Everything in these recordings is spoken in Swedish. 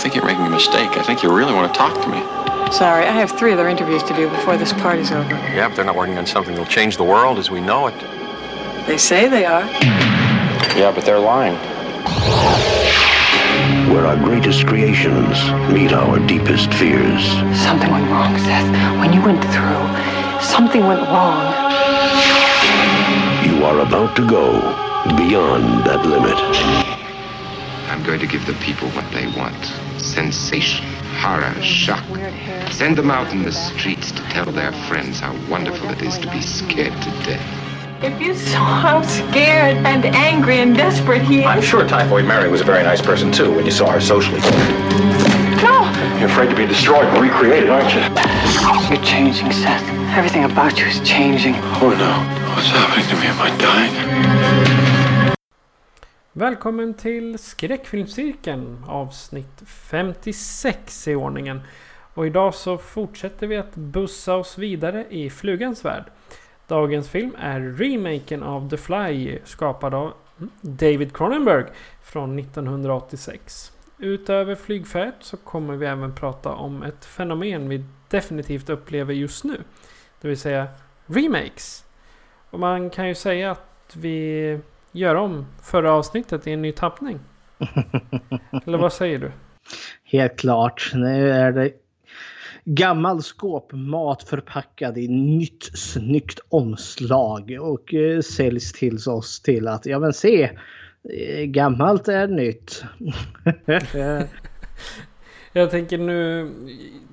Think you're making a mistake. I think you really want to talk to me. Sorry, I have three other interviews to do before this party's over. Yeah, but they're not working on something that'll change the world as we know it. They say they are. Yeah, but they're lying. where our greatest creations meet our deepest fears. Something went wrong, Seth. When you went through, something went wrong. You are about to go beyond that limit. I'm going to give the people what they want sensation, horror, shock. Send them out in the streets to tell their friends how wonderful it is to be scared to death. If you saw how scared and angry and desperate he is. I'm sure Typhoid Mary was a very nice person too when you saw her socially. No! You're afraid to be destroyed and recreated, aren't you? You're changing, Seth. Everything about you is changing. Oh no. What's happening to me? Am I dying? Välkommen till Skräckfilmscirkeln avsnitt 56 i ordningen. Och idag så fortsätter vi att bussa oss vidare i flugans värld. Dagens film är remaken av The Fly skapad av mm, David Cronenberg från 1986. Utöver flygfärd så kommer vi även prata om ett fenomen vi definitivt upplever just nu. Det vill säga remakes. Och man kan ju säga att vi gör om förra avsnittet i en ny tappning. Eller vad säger du? Helt klart. Nu är det gammal skåpmat förpackad i nytt snyggt omslag och eh, säljs till oss till att ja men se eh, gammalt är nytt. Jag tänker nu,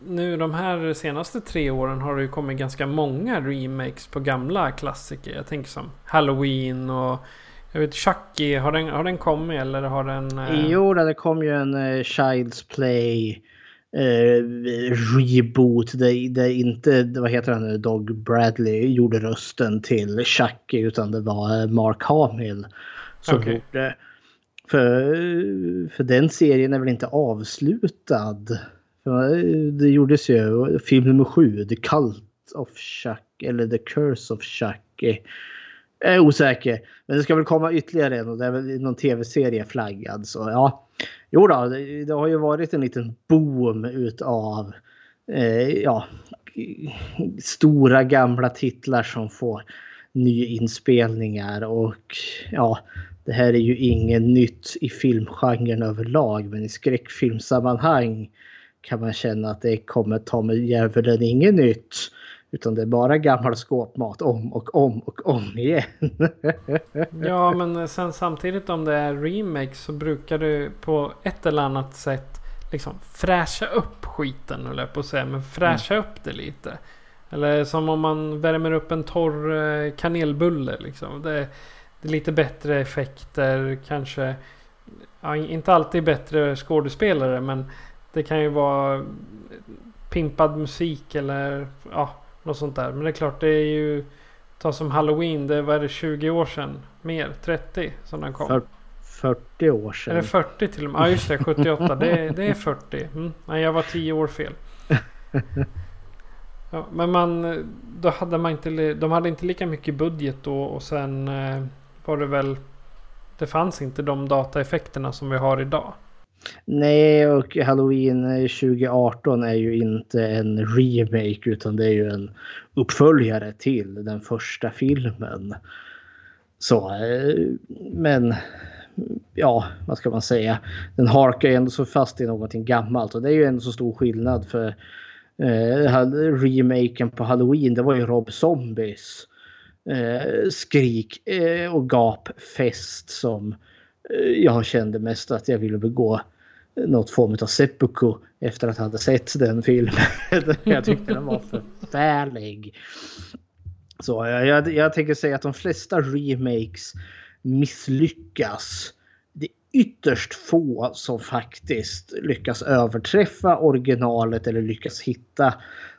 nu de här senaste tre åren har det ju kommit ganska många remakes på gamla klassiker. Jag tänker som Halloween och jag vet Chucky, har den, har den kommit eller har den... eh, Jo, det kom ju en eh, Child's Play eh, reboot där, där inte, vad heter han nu, Dog Bradley gjorde rösten till Chucky utan det var eh, Mark Hamill som Okej. gjorde. För, för den serien är väl inte avslutad. För det gjordes ju film nummer sju, The Cult of Chucky eller The Curse of Chucky. Jag är osäker. Men det ska väl komma ytterligare en och det är väl någon tv-serie flaggad. Så ja. Jo då, det, det har ju varit en liten boom utav eh, ja, stora gamla titlar som får nyinspelningar och ja, det här är ju inget nytt i filmgenren överlag men i skräckfilmsammanhang kan man känna att det kommer ta med djävulen inget nytt. Utan det är bara gammal skåpmat om och om och om igen. Ja men sen samtidigt om det är remakes så brukar det på ett eller annat sätt liksom fräscha upp skiten höll jag på att säga. Men fräscha upp det lite. Eller som om man värmer upp en torr eh, kanelbulle liksom. Det, det är lite bättre effekter kanske. Ja, inte alltid bättre skådespelare men det kan ju vara pimpad musik eller ja, något sånt där. Men det är klart det är ju Ta som Halloween, det var det 20 år sedan? Mer? 30 som den kom? För 40 år Är sedan. det 40 till och med? Ja just det, 78. Det, det är 40. Mm. Nej, jag var 10 år fel. Ja, men man, då hade man inte, de hade inte lika mycket budget då och sen eh, var det väl Det fanns inte de dataeffekterna som vi har idag. Nej, och Halloween eh, 2018 är ju inte en remake utan det är ju en uppföljare till den första filmen. Så, eh, men ja, vad ska man säga? Den harkar ju ändå så fast i någonting gammalt och det är ju en så stor skillnad för eh, remaken på Halloween, det var ju Rob Zombies eh, skrik eh, och gapfest som eh, Eh, jag kände mest att jag ville begå något form av seppuku efter att ha hade sett den filmen. jag tyckte den var förfärlig. Så jag, jag, jag tänker säga att de flesta remakes misslyckas. Det är ytterst få som faktiskt lyckas överträffa originalet eller lyckas hitta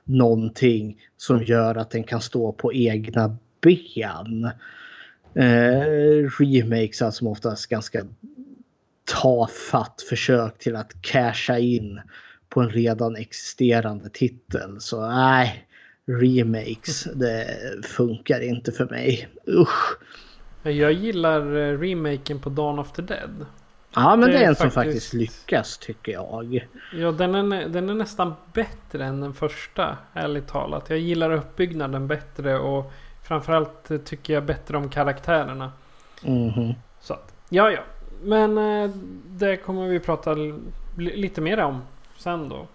någonting som gör att den kan stå på egna ben. Eh, remakes som oftast ganska tafatt försök till att casha in på en redan existerande titel. Så nej, remakes, det funkar inte för mig. Usch! Jag gillar eh, remaken på Dawn of the Dead. Ja, men det, det är en faktiskt... som faktiskt lyckas tycker jag. Ja, den är, den är nästan bättre än den första, ärligt talat. Jag gillar uppbyggnaden bättre och framförallt tycker jag bättre om karaktärerna. Mm. Så att, ja, ja. Men eh, det kommer vi prata lite mer om sen då.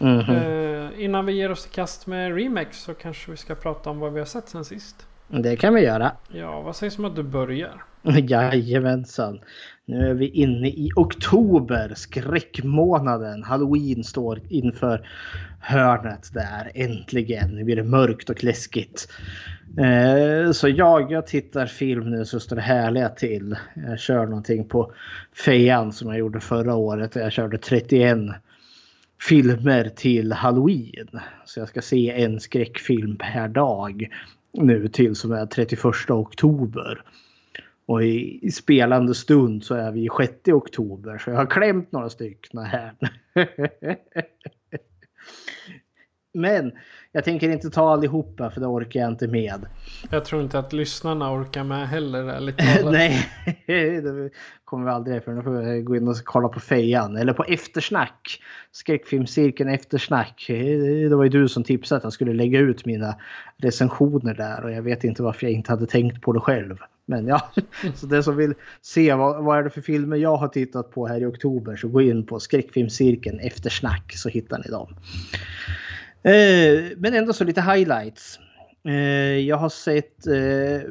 Mm -hmm. eh, innan vi ger oss i kast med Remix så kanske vi ska prata om vad vi har sett sen sist. Det kan vi göra. Ja, vad sägs om att du börjar? Jajamensan. Nu är vi inne i oktober, skräckmånaden. Halloween står inför hörnet där. Äntligen Nu blir det mörkt och läskigt. Eh, så jag, jag tittar film nu så står det härliga till. Jag kör någonting på fejan som jag gjorde förra året. Jag körde 31 filmer till Halloween. Så jag ska se en skräckfilm per dag nu till som är 31 oktober. Och i, i, spelande stund så är vi i 6 oktober så jag har klämt några stycken här. Men jag tänker inte ta allihopa för det orkar jag inte med. Jag tror inte att lyssnarna orkar med heller ärligt. Nej, det kommer vi aldrig för. Nu får vi gå in och kolla på fejan. Eller på eftersnack. Skräckfilmscirkeln eftersnack. Det var ju du som tipsade att jag skulle lägga ut mina recensioner där. Och jag vet inte varför jag inte hade tänkt på det själv. Men ja, så den som vill se vad, vad är det för filmer jag har tittat på här i oktober så gå in på skräckfilmscirkeln eftersnack så hittar ni dem. Eh, men ändå så lite highlights. Eh, jag har sett... Eh, eh,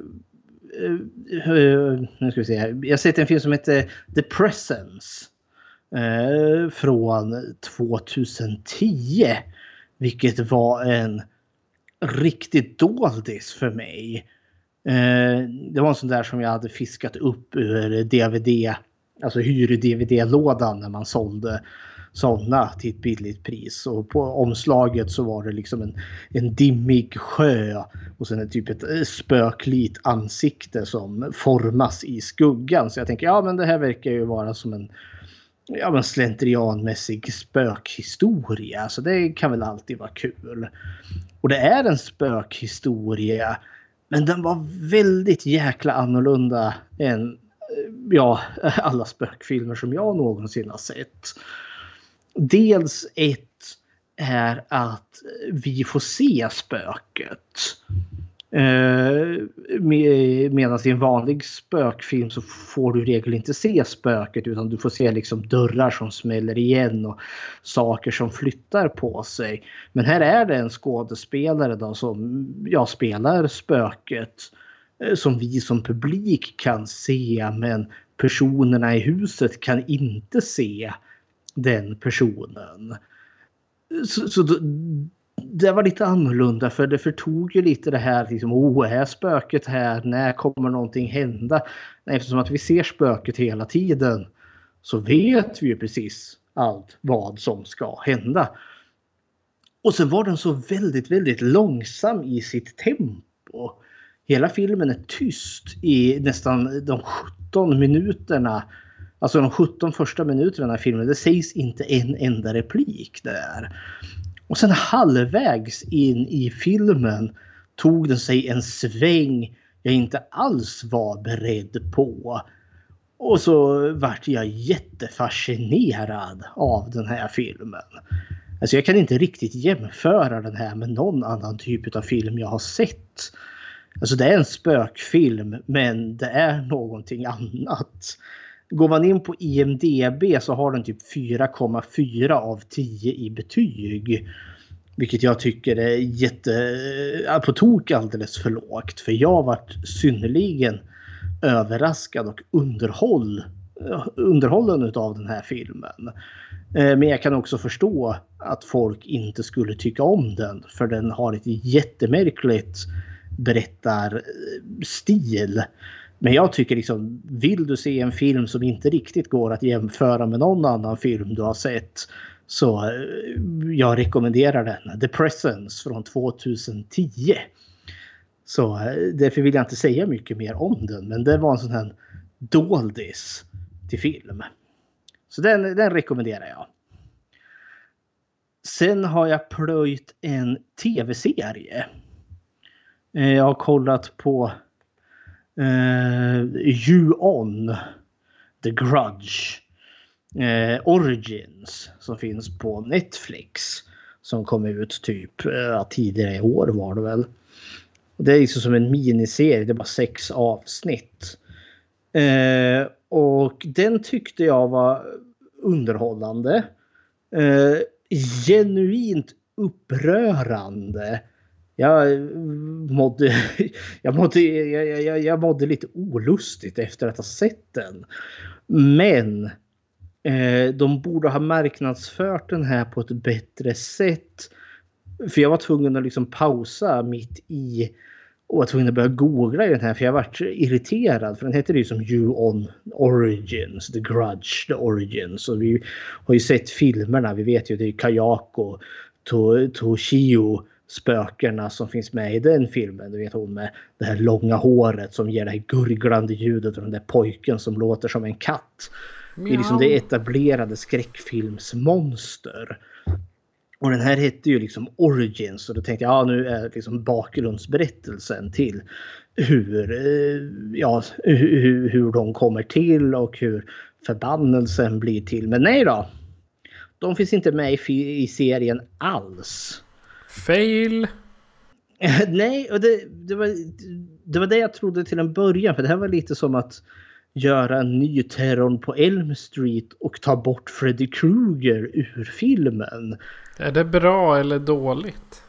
eh, nu ska vi se här. Jag har sett en film som heter The Presence. Eh, från 2010. Vilket var en riktigt doldis för mig. det var en sån där som jag hade fiskat upp ur DVD, alltså hyr-DVD-lådan när man sålde sådana till ett billigt pris. Och på omslaget så var det liksom en, en dimmig sjö och sen typ ett eh, spöklikt ansikte som formas i skuggan. Så jag tänker ja men det här verkar ju vara som en ja, men slentrianmässig spökhistoria. Så det kan väl alltid vara kul. Och det är en spökhistoria. Men den var väldigt jäkla annorlunda än eh, ja, alla spökfilmer som jag någonsin har sett. Dels ett är att vi får se spöket. Eh, Medan i en vanlig spökfilm så får du i regel inte se spöket utan du får se liksom dörrar som smäller igen och saker som flyttar på sig. Men här är det en skådespelare då som ja, spelar spöket eh, som vi som publik kan se men personerna i huset kan inte se den personen. Så, så det var lite annorlunda för det förtog ju lite det här liksom, oh, är spöket här? När kommer någonting hända? Eftersom att vi ser spöket hela tiden så vet vi ju precis allt vad som ska hända. Och sen var den så väldigt, väldigt långsam i sitt tempo. Hela filmen är tyst i nästan de 17 minuterna Alltså de 17 första minuterna i filmen, det sägs inte en enda replik där. Och sen halvvägs in i filmen tog den sig en sväng jag inte alls var beredd på. Och så vart jag jättefascinerad av den här filmen. Alltså jag kan inte riktigt jämföra den här med någon annan typ av film jag har sett. Alltså det är en spökfilm men det är någonting annat. Går man in på IMDB så har den typ 4,4 av 10 i betyg. Vilket jag tycker är jätte, på tok alldeles för lågt. För jag varit synnerligen överraskad och underhåll, underhållen av den här filmen. Eh, men jag kan också förstå att folk inte skulle tycka om den. För den har ett jättemärkligt berättarstil. Men jag tycker liksom, vill du se en film som inte riktigt går att jämföra med någon annan film du har sett så eh, jag rekommenderar den. The Presence från 2010. Så eh, därför vill jag inte säga mycket mer om den. Men det var en sån här doldis till film. Så den, den rekommenderar jag. Sen har jag plöjt en tv-serie. Eh, jag har kollat på Eh, uh, You On, The Grudge, eh, Origins som finns på Netflix. Som kom ut typ eh, tidigare i år var det väl. Det är liksom som en miniserie, det är bara sex avsnitt. Eh, och den tyckte jag var underhållande. Eh, genuint upprörande. Jag mådde, jag, mådde, jag, jag, jag mådde lite olustigt efter att ha sett den. Men eh, de borde ha marknadsfört den här på ett bättre sätt. För jag var tvungen att liksom pausa mitt i och var tvungen att börja googla i den här för jag vart irriterad. För den heter ju som You On Origins, The Grudge, The Origins. Och vi har ju sett filmerna. Vi vet ju det är Kayako, to, Toshio, spökena som finns med i den filmen. Du vet hon med det här långa håret som ger det här gurglande ljudet och den där pojken som låter som en katt. Det är liksom det etablerade skräckfilmsmonster. Och den här hette ju liksom Origins och då tänkte jag ja nu är liksom bakgrundsberättelsen till hur, eh, ja, hur, hur de kommer till och hur förbannelsen blir till. Men nej då. De finns inte med i, i serien alls. Fail. nej, och det, det, var, det var det jag trodde till en början. För det här var lite som att göra en ny terrorn på Elm Street och ta bort Freddy Krueger ur filmen. Är det bra eller dåligt?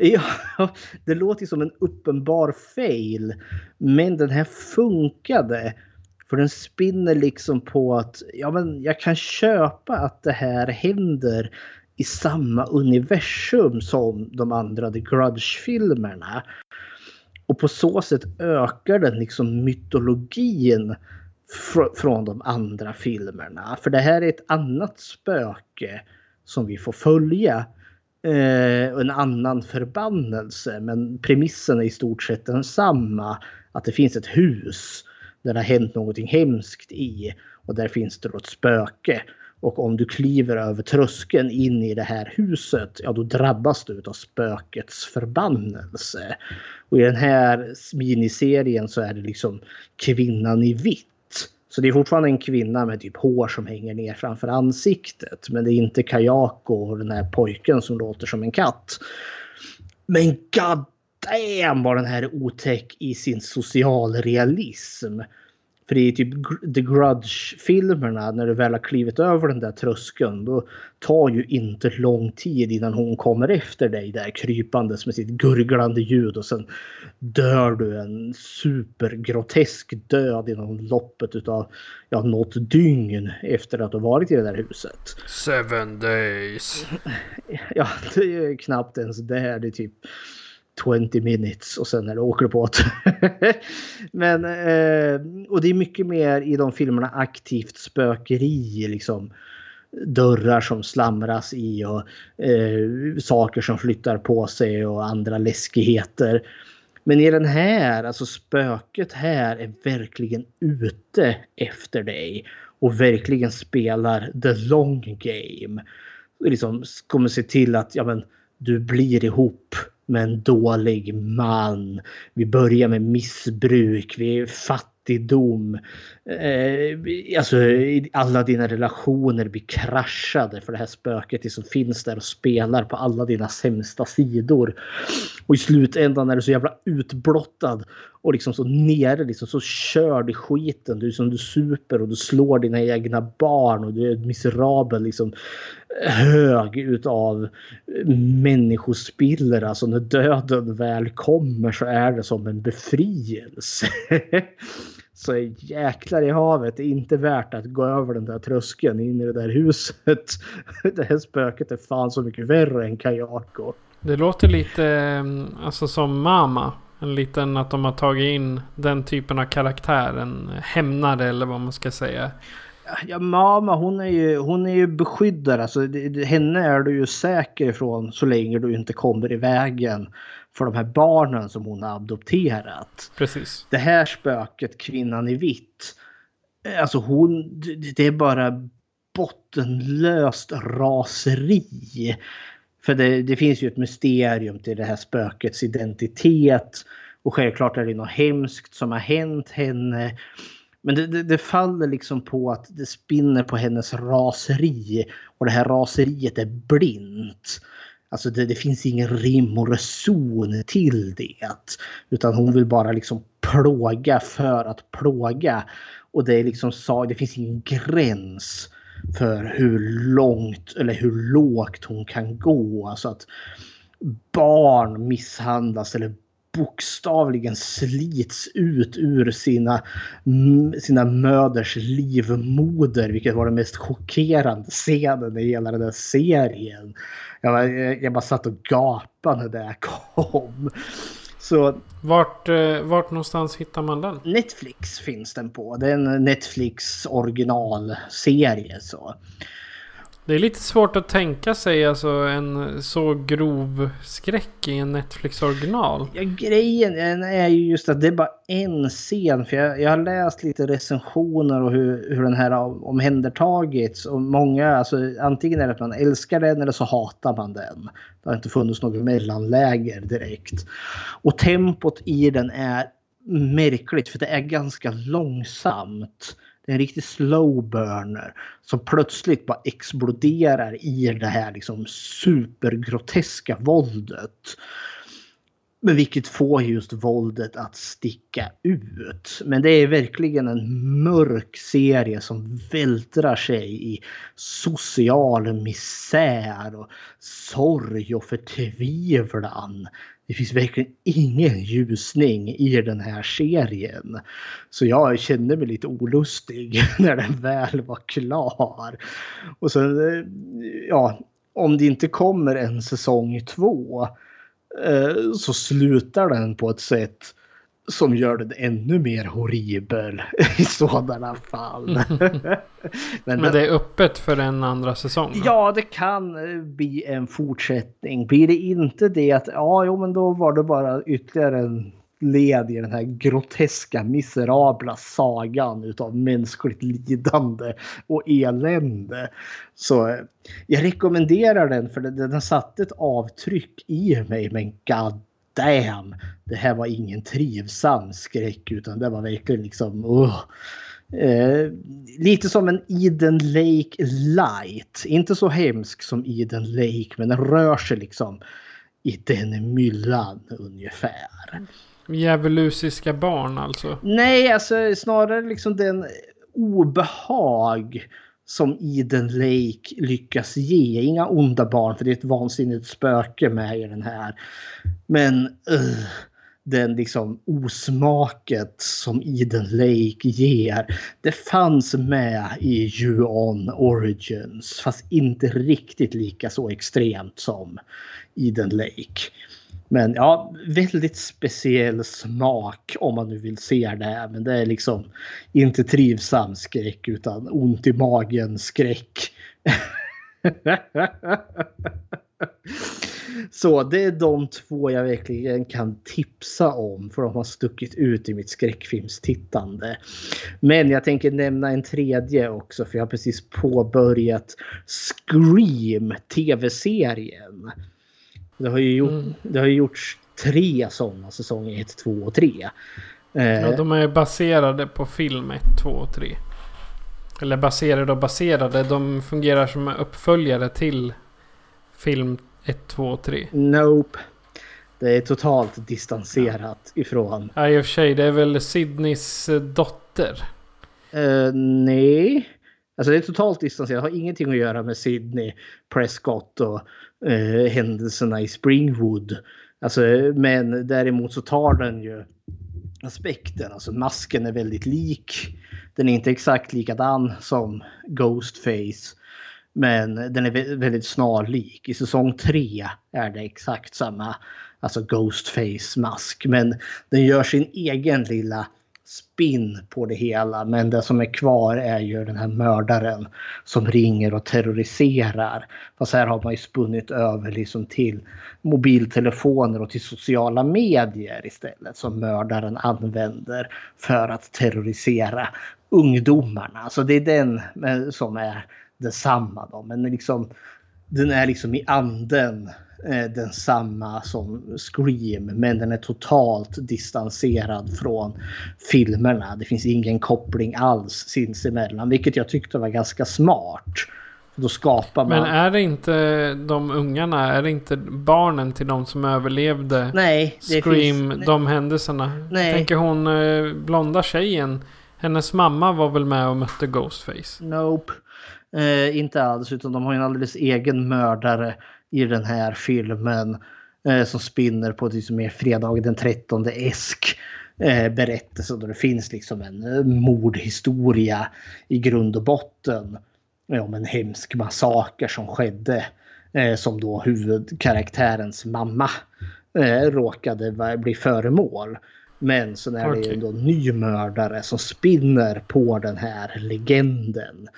Ja, det låter som en uppenbar fail. Men den här funkade. För den spinner liksom på att ja, men jag kan köpa att det här händer i samma universum som de andra The Grudge-filmerna. Och på så sätt ökar den liksom mytologin fr från de andra filmerna. För det här är ett annat spöke som vi får följa. Eh, en annan förbannelse men premissen är i stort sett densamma. Att det finns ett hus där det har hänt någonting hemskt i och där finns det då ett spöke. Och om du kliver över tröskeln in i det här huset, ja då drabbas du av spökets förbannelse. Och i den här miniserien så är det liksom kvinnan i vitt så det är fortfarande en kvinna med typ hår som hänger ner framför ansiktet. Men det är inte Kayako och den här pojken som låter som en katt. Men god damn vad den här är otäck i sin socialrealism. För i typ The Grudge-filmerna när du väl har klivit över den där tröskeln då tar ju inte lång tid innan hon kommer efter dig där krypandes med sitt gurglande ljud och sen dör du en supergrotesk död inom loppet utav ja, något dygn efter att du varit i det där huset. Seven days. Ja, det är knappt ens det. Det är typ 20 minutes och sen är det åker på Men eh, och det är mycket mer i de filmerna aktivt spökeri liksom. Dörrar som slamras i och eh, saker som flyttar på sig och andra läskigheter. Men i den här, alltså spöket här är verkligen ute efter dig och verkligen spelar the long game. Liksom kommer se till att ja, men, du blir ihop med en dålig man. Vi börjar med missbruk, vi är fattigdom. Eh, alltså alla dina relationer blir kraschade för det här spöket som finns där och spelar på alla dina sämsta sidor. Och i slutändan är du så jävla utblottad och liksom så nere liksom så körd i skiten. Du som du super och du slår dina egna barn och du är miserabel liksom hög utav Människospiller Alltså när döden väl kommer så är det som en befrielse. så jäklar i havet, det är inte värt att gå över den där tröskeln in i det där huset. Det här spöket är fan så mycket värre än Kajako. Det låter lite eh, alltså som Mama. En liten att de har tagit in den typen av karaktär. En hämnare eller vad man ska säga. Ja, mamma hon är ju, hon är ju beskyddare. Alltså, det, henne är du ju säker ifrån så länge du inte kommer i vägen för de här barnen som hon har adopterat. Precis. Det här spöket, kvinnan i vitt. Alltså hon, det är bara bottenlöst raseri. För det, det, finns ju ett mysterium till det här spökets identitet. Och självklart är det något hemskt som har hänt henne. Men det, det, det, faller liksom på att det spinner på hennes raseri. Och det här raseriet är blint. Alltså det, det finns ingen rim och reson till det. Utan hon vill bara liksom plåga för att plåga. Och det är liksom så, det finns ingen gräns för hur långt eller hur lågt hon kan gå. Alltså att barn misshandlas eller bokstavligen slits ut ur sina, sina möders livmoder. Vilket var den mest chockerande scenen i hela den här serien. Jag, jag bara satt och gapade när det kom. Så, vart, eh, vart någonstans hittar man den? Netflix finns den på. Det är en Netflix originalserie. Så. Det är lite svårt att tänka sig alltså en så grov skräck i en Netflix original. Ja, grejen är ju just att det är bara en scen. För jag, jag har läst lite recensioner och hur, hur den här har omhändertagits. Och många, alltså antingen är det att man älskar den eller så hatar man den. Det har inte funnits något mellanläger direkt. Och tempot i den är märkligt för det är ganska långsamt det är en riktig slow burner som plötsligt bara exploderar i det här liksom supergroteska våldet. Men vilket får just våldet att sticka ut. Men det är verkligen en mörk serie som vältrar sig i social misär och sorg och förtvivlan. Det finns verkligen ingen ljusning i den här serien. Så jag kände mig lite olustig när den väl var klar. Och sen, eh, ja, om det inte kommer en säsong två eh, så slutar den på ett sätt som gör den ännu mer horribel i sådana fall. Men, Men det är öppet för en andra säsong? Då? Ja, det kan eh, bli en fortsättning. Blir det inte det att ja, jo, men då var det bara ytterligare en led i den här groteska, miserabla sagan utav mänskligt lidande och elände. Så eh, jag rekommenderar den för den har satt ett avtryck i mig. Men god damn, det här var ingen trivsam skräck utan det var verkligen liksom uh. Eh, lite som en Eden Lake light. Inte så hemsk som Eden Lake men den rör sig liksom i den myllan ungefär. Djävulusiska barn alltså? Nej, alltså snarare liksom den obehag som Eden Lake lyckas ge. Inga onda barn för det är ett vansinnigt spöke med i den här. Men uh, den liksom osmaket som Eden Lake ger. Det fanns med i Ju-On Origins fast inte riktigt lika så extremt som Eden Lake. Men ja, väldigt speciell smak om man nu vill se det. Men det är liksom inte trivsam skräck utan ont i magen skräck. Så det är de två jag verkligen kan tipsa om för de har stuckit ut i mitt skräckfilmstittande. Men jag tänker nämna en tredje också för jag har precis påbörjat Scream tv-serien. Det har ju, gjort, mm. det har gjorts tre sådana säsonger, 1, 2 och 3. Ja, eh, de är baserade på film 1, 2 och 3. Eller baserade och baserade. De fungerar som uppföljare till film 1, 2 och 3. Nope. Det är totalt distanserat ja. ifrån. Ja, i och för sig. Det är väl Sydneys eh, dotter? Uh, nej. Alltså det är totalt distanserat. Det har ingenting att göra med Sydney Prescott och eh, händelserna i Springwood. Alltså, men däremot så tar den ju aspekten. Alltså masken är väldigt lik. Den är inte exakt likadan som Ghostface. Men den är väldigt snarlik. I säsong 3 är det exakt samma alltså Ghostface-mask. Men den gör sin egen lilla spin på det hela. Men det som är kvar är ju den här mördaren som ringer och terroriserar. Fast här har man ju spunnit över liksom till mobiltelefoner och till sociala medier istället som mördaren använder för att terrorisera ungdomarna. Så det är den eh, som är detsamma då. Men liksom, den är liksom i anden eh, densamma som Scream men den är totalt distanserad från filmerna. Det finns ingen koppling alls sinsemellan vilket jag tyckte var ganska smart. Då skapar man... Men är det inte de ungarna, är det inte barnen till de som överlevde Nej, det Scream, finns... de händelserna? Nej. Tänker hon eh, blonda tjejen. Hennes mamma var väl med och mötte Ghostface? Nope. Eh, inte alls, utan de har en alldeles egen mördare i den här filmen. Eh, som spinner på det som är fredag den 13 esk eh, berättelse. Då det finns liksom en eh, mordhistoria i grund och botten. eh, Om en hemsk massaker som skedde. Eh, som då huvudkaraktärens mamma eh, råkade bli föremål. Men så är det ju då ny mördare som spinner på den här legenden.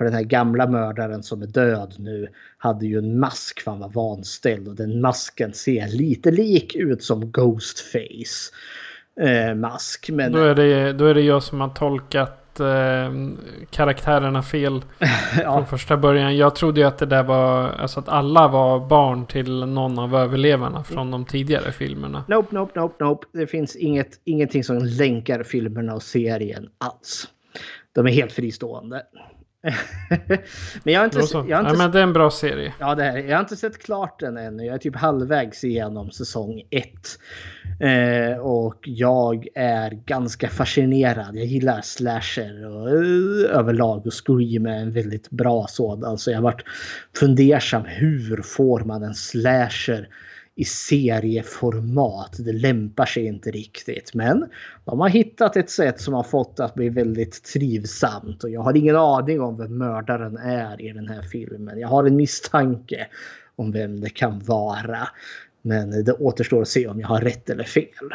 För den här gamla mördaren som är död nu hade ju en mask för han var vanställd och den masken ser lite lik ut som Ghostface eh, mask. Men Då är, det, då är det jag som har tolkat eh, karaktärerna fel ja, från första början. Jag trodde ju att det där var, alltså att alla var barn till någon av överlevarna från de tidigare filmerna. nope, nope, nope, nope. Det finns inget, ingenting som länkar filmerna och serien alls. De är helt fristående. Men jag har inte, jag har Ja, inte men det är en bra serie. Ja, det här, jag har inte sett klart den ännu. Jag är typ halvvägs igenom säsong 1. Eh, och jag är ganska fascinerad. Jag gillar slasher och eh, överlag och Scream är en väldigt bra sådan. Så jag har varit fundersam. Hur får man en slasher i serieformat? Det lämpar sig inte riktigt. Men de har hittat ett sätt som har fått att bli väldigt trivsamt. Och jag har ingen aning om vem mördaren är i den här filmen. Jag har en misstanke om vem det kan vara. Men det återstår att se om jag har rätt eller fel.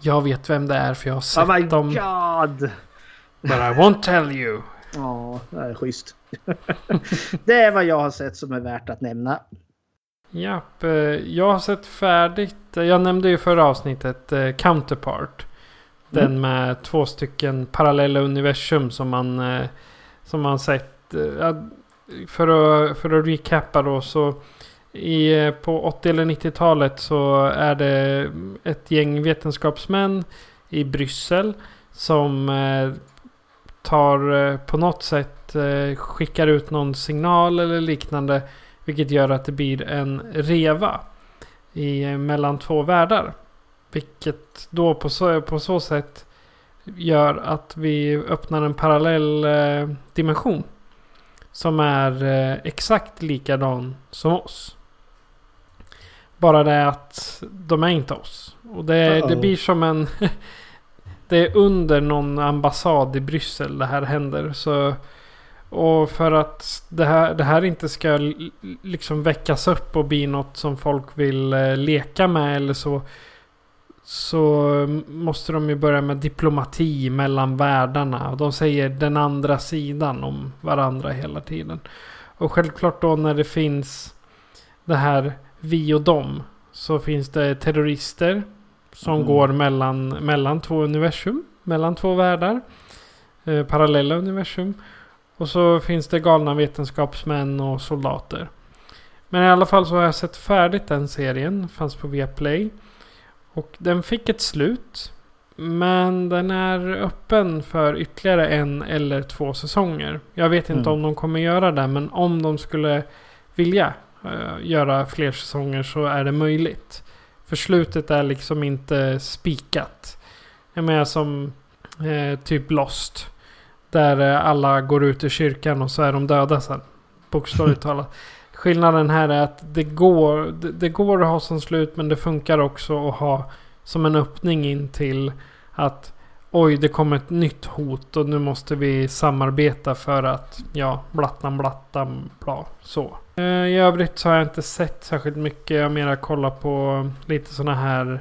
Jag vet vem det är för jag har sett Oh my dem. god! But I won't tell you. Ja, det är schysst. det är vad jag har sett som är värt att nämna. Japp, eh, jag har sett färdigt. Jag nämnde ju förra avsnittet eh, Counterpart. Den med två stycken parallella universum som man, eh, som man sett. Eh, För att, för att recappa då så. I, eh, på 80 eller 90-talet så är det ett gäng vetenskapsmän i Bryssel. Som eh, tar eh, på något sätt eh, skickar ut någon signal eller liknande. Vilket gör att det blir en reva i, eh, mellan två världar. Vilket då på så, på så sätt gör att vi öppnar en parallell eh, dimension. Som är eh, exakt likadan som oss. Bara det att de är inte oss. Och det, det blir som en... det är under någon ambassad i Bryssel det här händer. Så, och för att det här, det här inte ska liksom väckas upp och bli något som folk vill eh, leka med eller så. Så måste de ju börja med diplomati mellan världarna. De säger den andra sidan om varandra hela tiden. Och självklart då när det finns det här vi och dem. Så finns det terrorister. Som Mm. går mellan, mellan två universum. Mellan två världar. Eh, parallella universum. Och så finns det galna vetenskapsmän och soldater. Men i alla fall så har jag sett färdigt den serien. Fanns på Viaplay. Och den fick ett slut. Men den är öppen för ytterligare en eller två säsonger. Jag vet inte Mm. om de kommer göra det. Men om de skulle vilja eh, göra fler säsonger så är det möjligt. För slutet är liksom inte spikat. Jag menar som eh, typ Lost. Där eh, alla går ut ur kyrkan och så är de döda sen. Bokstavligt talat. Skillnaden här är att det går, det, det går att ha som slut men det funkar också att ha som en öppning in till att oj, det kommer ett nytt hot och nu måste vi samarbeta för att, ja, blattan blattan, bla, så. Eh, I övrigt så har jag inte sett särskilt mycket. Jag har mera kollat på lite sådana här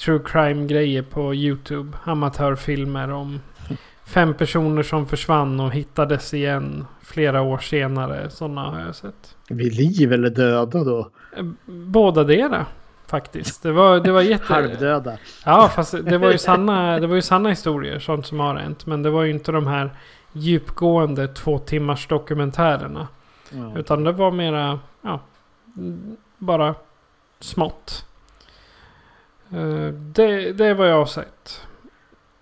true crime grejer på YouTube. Amatörfilmer om fem personer som försvann och hittades igen flera år senare. Sådana har jag sett. Vid liv eller döda då? Eh, Båda dera faktiskt. Det var, det var jätte... Halvdöda. Ja, fast det var, ju sanna, det var ju sanna historier. Sånt som har hänt. Men det var ju inte de här djupgående två timmars dokumentärerna. Ja. Utan det var mera, ja, bara smått. Eh, Det, det är vad jag har sett.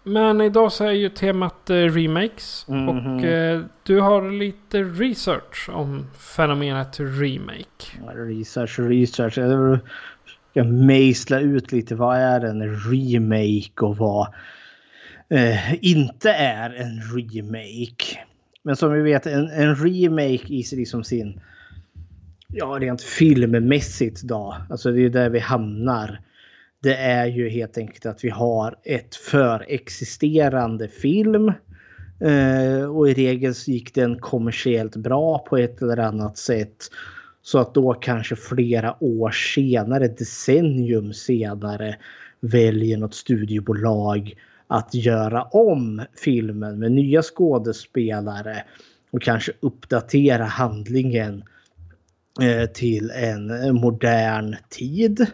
Men idag så är ju temat eh, remakes. Mhm. Och eh, du har lite research om fenomenet remake. Research, research. Jag ska mejsla ut lite vad är en remake och vad eh, inte är en remake. Men som vi vet en, en remake i sig liksom sin ja rent filmmässigt då. Alltså det är där vi hamnar. Det är ju helt enkelt att vi har ett förexisterande film. Eh, och i regel så gick den kommersiellt bra på ett eller annat sätt. Så att då kanske flera år senare, decennium senare, väljer något studiebolag att göra om filmen med nya skådespelare och kanske uppdatera handlingen eh, till en modern tid.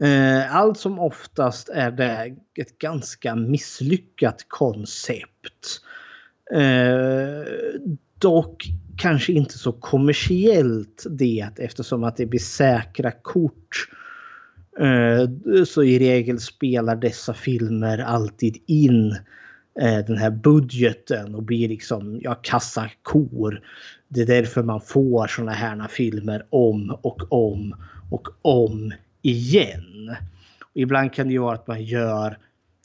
Eh, allt som oftast är det ett ganska misslyckat koncept. Eh, dock kanske inte så kommersiellt det eftersom att det blir säkra kort. Eh, så i regel spelar dessa filmer alltid in eh, den här budgeten och blir liksom ja, kassakor. Det är därför man får såna här filmer om och om och om igen. Och ibland kan det ju vara att man gör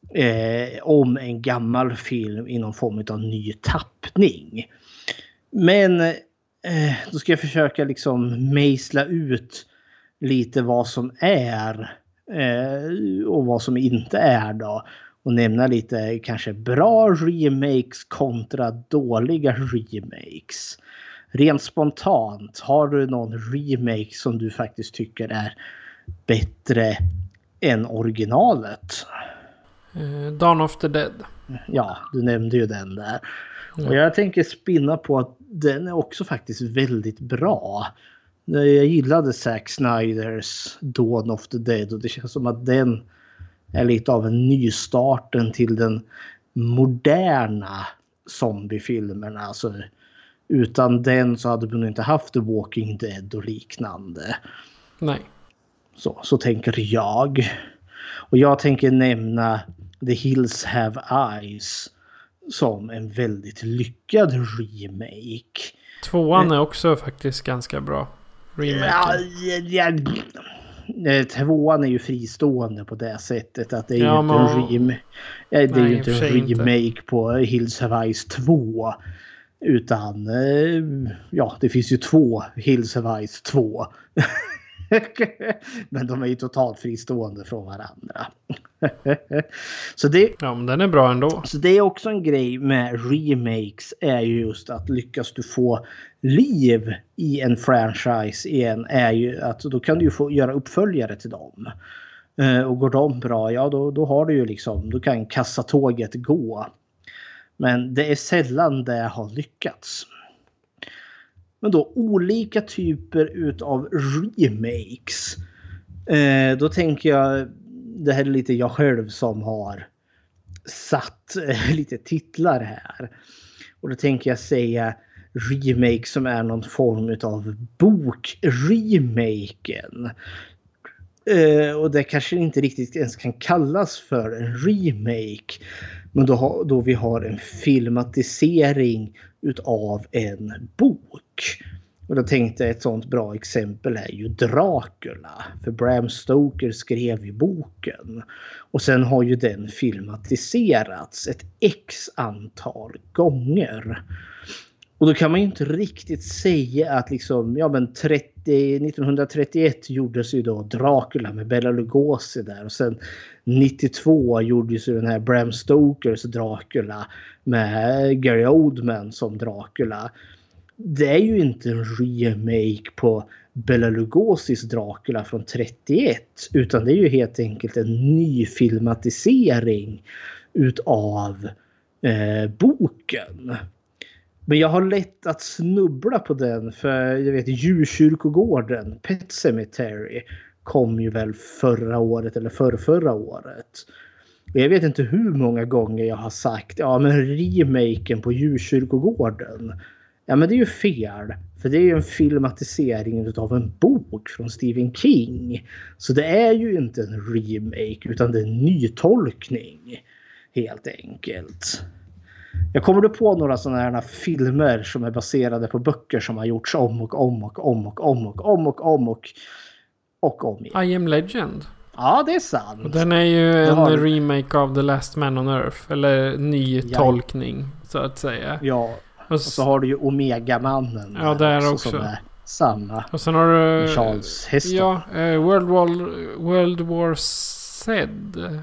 eh, om en gammal film i någon form av ny tappning. Men eh, då ska jag försöka liksom mejsla ut lite vad som är eh, och vad som inte är då. Och nämna lite kanske bra remakes kontra dåliga remakes. Rent spontant, har du någon remake som du faktiskt tycker är bättre än originalet? Eh, Dawn of the Dead. Ja, du nämnde ju den där. Och jag tänker spinna på att den är också faktiskt väldigt bra. Jag gillade Zack Snyders Dawn of the Dead och det känns som att den är lite av en nystarten till den moderna zombiefilmerna. Alltså, utan den så hade man inte haft The Walking Dead och liknande. Nej. Så, så tänker jag. Och jag tänker nämna The Hills Have Eyes som en väldigt lyckad remake. Tvåan är också faktiskt ganska bra. Remake. Ja, ja, ja, tvåan är ju fristående på det sättet att det är Ja, ju inte en remake. Det är Nej, ju inte en sig inte. remake på Hills Have Eyes 2. Utan eh, ja, det finns ju två Hills Have Eyes 2. Men de är ju totalt fristående från varandra. Så det, Ja, men den är bra ändå. så det är också en grej med remakes är ju just att lyckas du få liv i en franchise igen är ju att då kan du ju få göra uppföljare till dem. Eh, Och går de bra, ja då, då har du ju liksom, då kan kassatåget gå. Men det är sällan det har lyckats. Men då olika typer utav remakes. Eh, då tänker jag, det här är lite jag själv som har satt eh, lite titlar här. Och då tänker jag säga remake som är någon form utav bokremaken. Eh, och det kanske inte riktigt ens kan kallas för en remake. Men då, ha, då vi har en filmatisering utav en bok. Och då tänkte jag ett sånt bra exempel är ju Dracula. För Bram Stoker skrev ju boken. Och sen har ju den filmatiserats ett x antal gånger. Och då kan man ju inte riktigt säga att liksom, ja men 30, 1931 gjordes ju då Dracula med Bela Lugosi där och sen 92 gjordes ju den här Bram Stokers Dracula med Gary Oldman som Dracula. Det är ju inte en remake på Bela Lugosi's Dracula från 31 utan det är ju helt enkelt en ny filmatisering utav eh, boken. Men jag har lätt att snubbla på den för jag vet djurkyrkogården, Pet Cemetery, kom ju väl förra året eller förra, förra året. Och jag vet inte hur många gånger jag har sagt ja men remaken på djurkyrkogården. Ja men det är ju fel. För det är ju en filmatisering av en bok från Stephen King. Så det är ju inte en remake utan det är en nytolkning. Helt enkelt. Jag kommer du på några sådana här filmer som är baserade på böcker som har gjorts om och om och om och om och om och om och och om igen. I am legend. Ja, det är sant. Och den är ju en har remake av The Last Man on Earth. Eller ny Ja. tolkning så att säga. Ja, Och, och så har du ju Omega-mannen. Ja, där Som också. är samma. och sen har du... Charles Heston. Ja, eh, World, War, World War Z.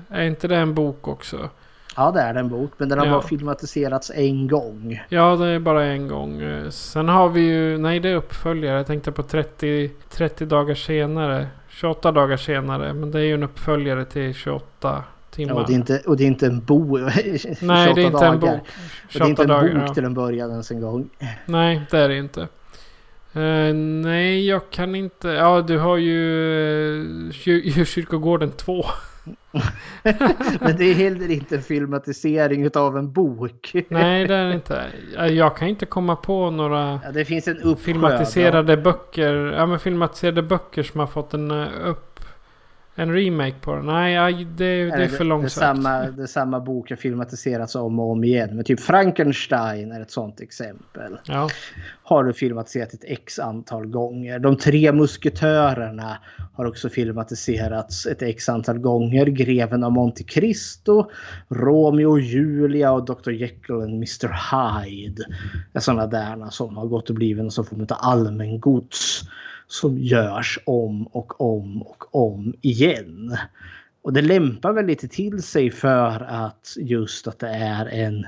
Är inte det en bok också? Ja, det är en bok. Men den har Ja. bara filmatiserats en gång. Ja, det är bara en gång. Eh, Sen har vi ju... Nej, det är uppföljare. Jag tänkte på 30, 30 dagar senare. 28 dagar senare. Men det är ju en uppföljare till 28 timmar. Ja, och, det är inte, och det är inte en bok. Nej, det är inte en bok. Det är inte 28 en dagar. bok ja. till en början ens en gång. Nej, det är det inte. Eh, nej, jag kan inte. Ja, du har ju uh, Djurkyrkogården 2. Men det är heller inte en filmatisering utav en bok. Nej, det är det inte. Jag kan inte komma på några Ja, det finns en uppsjö. filmatiserade böcker. Ja, men filmatiserade böcker som har fått en eh, upp... En remake på den. Nej, det, det är för det, långsökt. samma, det är samma bok har filmatiserats om och om igen. Men typ Frankenstein är ett sånt exempel. Ja, Har du filmatiserat ett x antal gånger. De tre musketörerna har också filmatiserats ett x antal gånger. Greven av Monte Cristo, Romeo och Julia och Dr. Jekyll och Mr. Hyde. sådana där som har gått och blivit någon form av allmängods som görs om och om och om igen. Och det lämpar väl lite till sig för att just att det är en,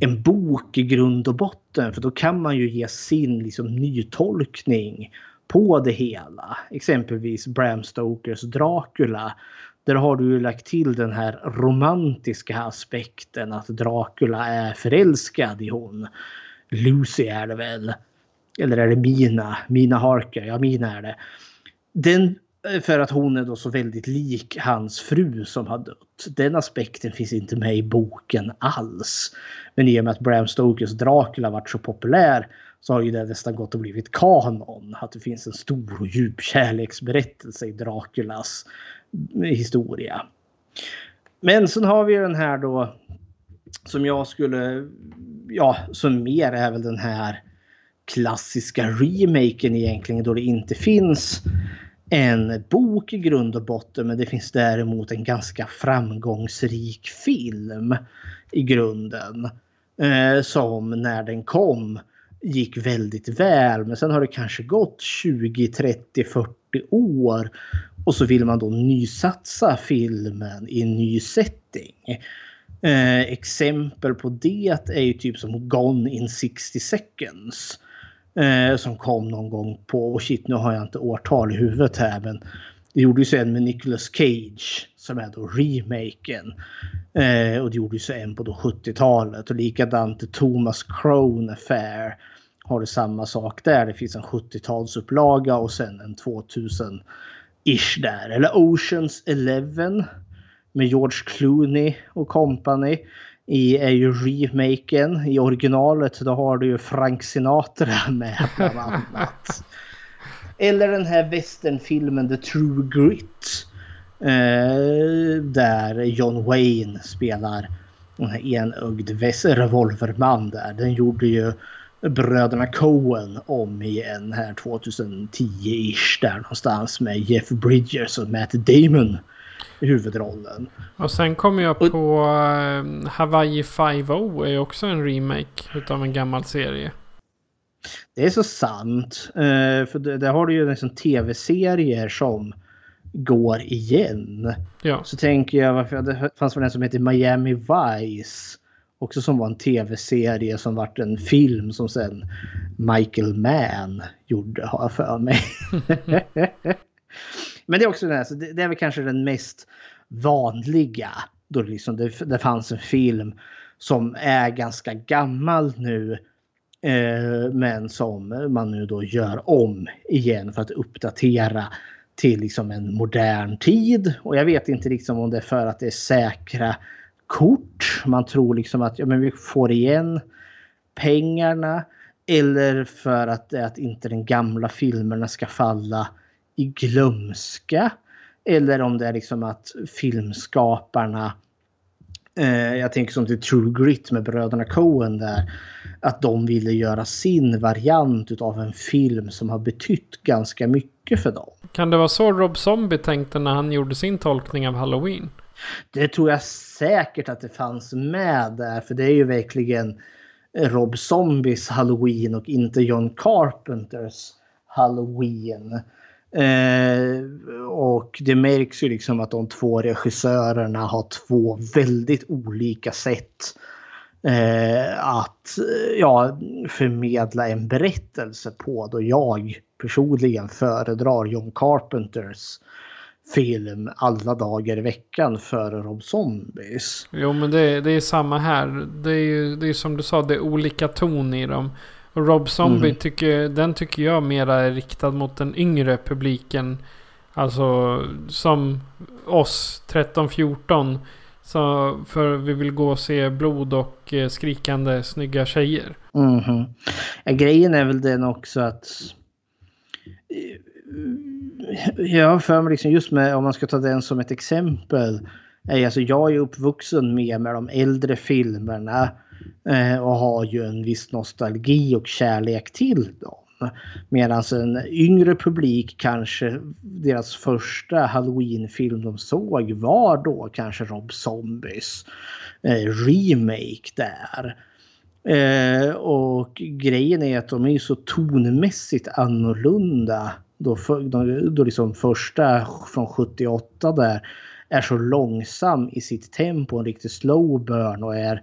en bok i grund och botten. För då kan man ju ge sin liksom, nytolkning på det hela. Exempelvis Bram Stokers Dracula. Där har du ju lagt till den här romantiska aspekten att Dracula är förälskad i hon. Lucy är det väl. Eller är det Mina? Mina Harker. Ja, Mina är det. Den, eh, för att hon är då så väldigt lik hans fru som har dött. Den aspekten finns inte med i boken alls. Men i och med att Bram Stokers Dracula varit så populär så har ju det nästan gått och blivit kanon. Att det finns en stor och djup kärleksberättelse i Draculas mm, historia. Men sen har vi den här då som jag skulle, ja, som mer är väl den här klassiska remaken egentligen då det inte finns en bok i grund och botten men det finns däremot en ganska framgångsrik film i grunden. Eh, som när den kom gick väldigt väl men sen har det kanske gått 20, 30, 40 år och så vill man då nysatsa filmen i en ny setting. Eh, exempel på det är ju typ som Gone in 60 seconds. Eh, som kom någon gång på, och shit nu har jag inte årtal i huvudet här men det gjordes ju en med Nicolas Cage som är då remaken. Eh, och det gjordes ju en på 70-talet och likadant The Thomas Crown Affair har det samma sak där. Det finns en 70-talsupplaga och sen en 2000-ish där. Eller Oceans Eleven med George Clooney och company i är ju remaken. I originalet då har du ju Frank Sinatra med bland annat. Eller den här westernfilmen The True Grit. Eh, där John Wayne spelar den här enögd revolverman där. Den gjorde ju bröderna Coen om igen här 2010-ish där någonstans med Jeff Bridges och Matt Damon i huvudrollen. och sen kommer jag på eh, Hawaii 5 är också en remake utav en gammal serie. Det är så sant. Eh, för det, där har du ju liksom tv-serier som går igen. Ja. Så tänker jag varför det fanns väl en som heter Miami Vice. Också som var en tv-serie som vart en film som sen Michael Mann gjorde har jag för mig. Men det är också det, här, så det, det är väl kanske den mest vanliga. Då det, liksom det, det fanns en film som är ganska gammal nu. Eh, men som man nu då gör om igen för att uppdatera till liksom en modern tid. Och jag vet inte liksom om det är för att det är säkra kort. Man tror liksom att ja, men vi får igen pengarna. Eller för att, att inte den gamla filmerna ska falla i glömska. Eller om det är liksom att filmskaparna eh, jag tänker som till True Grit med bröderna Coen där. Att de ville göra sin variant av en film som har betytt ganska mycket för dem. Kan det vara så Rob Zombie tänkte när han gjorde sin tolkning av Halloween? Det tror jag säkert att det fanns med där. För det är ju verkligen Rob Zombies Halloween och inte John Carpenters Halloween. Eh, och det märks ju liksom att de två regissörerna har två väldigt olika sätt eh, att eh, ja, förmedla en berättelse på. Då jag personligen föredrar John Carpenters film alla dagar i veckan före Rob Zombies. Jo men det, det är samma här. Det är ju det är som du sa, det är olika ton i dem. Och Rob Zombie Mm. tycker, den tycker jag mera är riktad mot den yngre publiken. Alltså som oss 13-14. Så för vi vill gå och se blod och eh, skrikande snygga tjejer. Mhm. Ja, grejen är väl den också att jag har för mig liksom just med om man ska ta den som ett exempel. Alltså jag är uppvuxen med, med de äldre filmerna eh, Eh, och har ju en viss nostalgi och kärlek till dem. Medan en yngre publik kanske deras första halloween-film de såg var då kanske Rob Zombies eh, remake där. Eh, och grejen är att de är så tonmässigt annorlunda. Då, för, då, då liksom första från 78 där är så långsam i sitt tempo, en riktig slow burn och är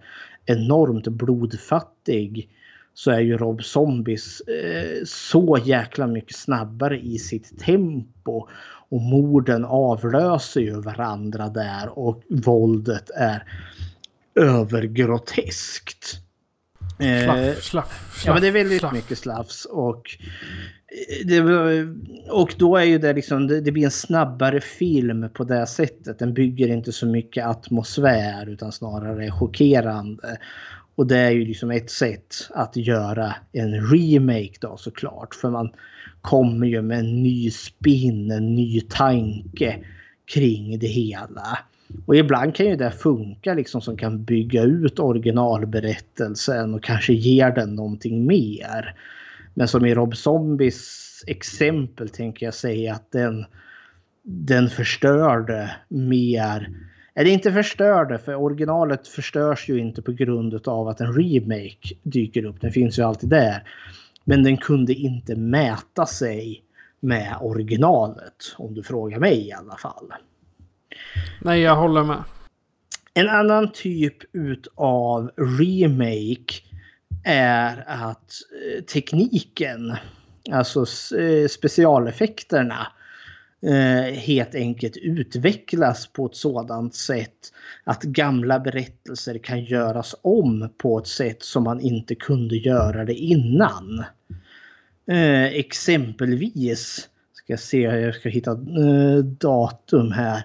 enormt blodfattig. Så är ju Rob Zombies eh, så jäkla mycket snabbare i sitt tempo. Och morden avlöser ju varandra där och våldet är övergroteskt. Eh, Slaff, slaff, Ja men det är väldigt slaff. mycket slafs och eh, det, och då är ju det liksom, det, det blir en snabbare film på det sättet. Den bygger inte så mycket atmosfär utan snarare chockerande. Och det är ju liksom ett sätt att göra en remake då såklart. För man kommer ju med en ny spin, en ny tanke kring det hela. Och ibland kan ju det funka liksom som kan bygga ut originalberättelsen och kanske ger den någonting mer. Men som i Rob Zombies exempel tänker jag säga att den, den förstörde mer. Eller inte förstörde för originalet förstörs ju inte på grund av att en remake dyker upp. Den finns ju alltid där. Men den kunde inte mäta sig med originalet om du frågar mig i alla fall. Nej, jag håller med. En annan typ utav remake är att eh, tekniken, alltså eh, specialeffekterna, eh, helt enkelt utvecklas på ett sådant sätt att gamla berättelser kan göras om på ett sätt som man inte kunde göra det innan. Exempelvis, ska jag se, jag ska hitta datum här.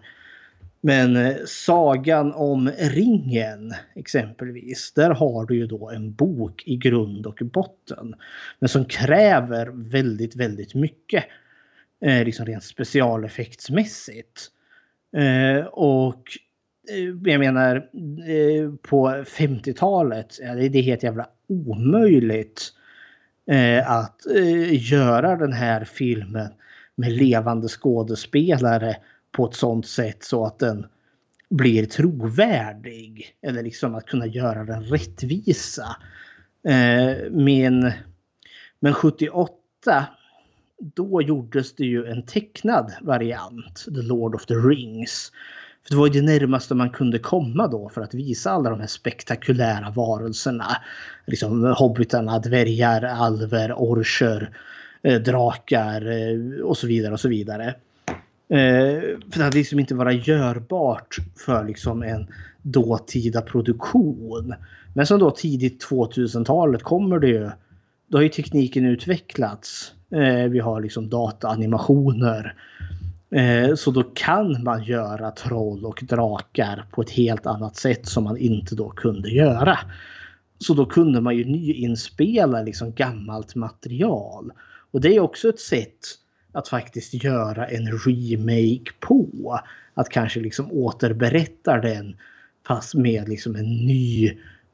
Men eh, sagan om ringen exempelvis. Där har du ju då en bok i grund och botten. Men som kräver väldigt, väldigt mycket. Eh, liksom rent specialeffektsmässigt. Eh, och eh, jag menar eh, på 50-talet. Ja, det är helt jävla omöjligt. Eh, att eh, göra den här filmen med levande skådespelare på ett sånt sätt så att den blir trovärdig. Eller liksom att kunna göra den rättvisa. Eh, men, Men 78 då gjordes det ju en tecknad variant, The Lord of the Rings. För det var ju det närmaste man kunde komma då för att visa alla de här spektakulära varelserna. Liksom hobbitarna, dvärgar, alver, orcher, eh, drakar eh, och så vidare och så vidare. Eh, för det hade liksom inte varit görbart för liksom en dåtida produktion. Men som då tidigt 2000-talet kommer det ju. Då har ju tekniken utvecklats. Eh, vi har liksom dataanimationer. Eh, så då kan man göra troll och drakar på ett helt annat sätt som man inte då kunde göra. Så då kunde man ju nyinspela liksom gammalt material. Och det är också ett sätt att faktiskt göra en remake på. Att kanske liksom återberätta den fast med liksom en ny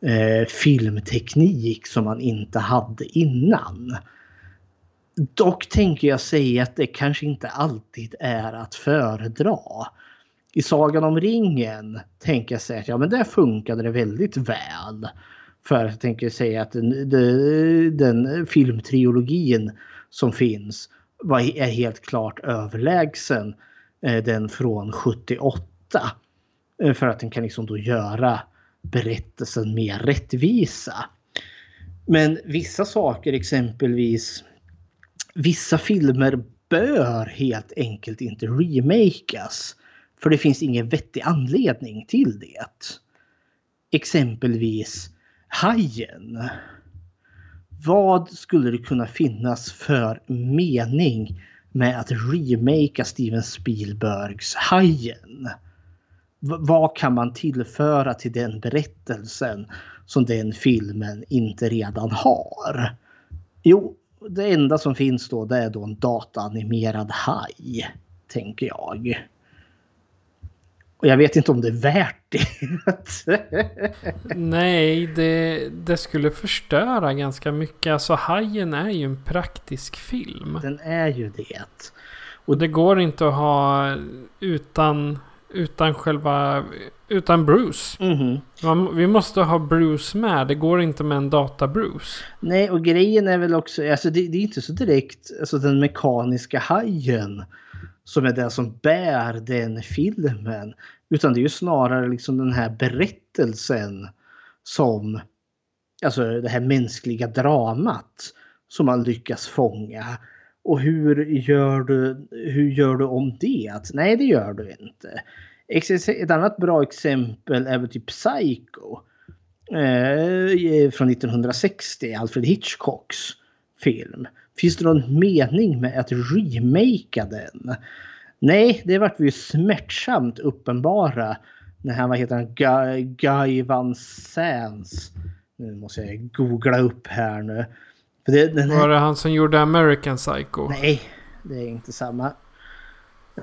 eh, filmteknik som man inte hade innan. Dock tänker jag säga att det kanske inte alltid är att föredra. I Sagan om ringen tänker jag säga att ja, men där funkade det väldigt väl. För jag tänker säga att den, den, den filmtriologin som finns var, är helt klart överlägsen eh, den från 78. Eh, för att den kan liksom då göra berättelsen mer rättvisa. Men vissa saker exempelvis vissa filmer bör helt enkelt inte remakas. För det finns ingen vettig anledning till det. Exempelvis Hajen. Vad skulle det kunna finnas för mening med att remakea Steven Spielbergs Hajen? V vad kan man tillföra till den berättelsen som den filmen inte redan har? Jo, det enda som finns då det är då en dataanimerad haj. Tänker jag. Och jag vet inte om det är värt det. Nej, det, det skulle förstöra ganska mycket. Alltså Hajen är ju en praktisk film. Den är ju det. Och det går inte att ha utan, utan själva... Utan Bruce. Mm. Man, vi måste ha Bruce med. Det går inte med en data-Bruce. Nej, och grejen är väl också... Alltså det, det är inte så direkt alltså den mekaniska hajen som är det som bär den filmen. Utan det är ju snarare liksom den här berättelsen som... Alltså det här mänskliga dramat som man lyckas fånga. Och hur gör du, hur gör du om det? Nej, det gör du inte. Ett annat bra exempel är väl typ Psycho. Eh, från 1960, Alfred Hitchcocks film. Finns det någon mening med att remakea den? Nej, det vart vi ju smärtsamt uppenbara när han, vad heter han, Guy, Guy Van Sands. Nu måste jag googla upp här nu. Det, här... Var det han som gjorde American Psycho? Nej, det är inte samma.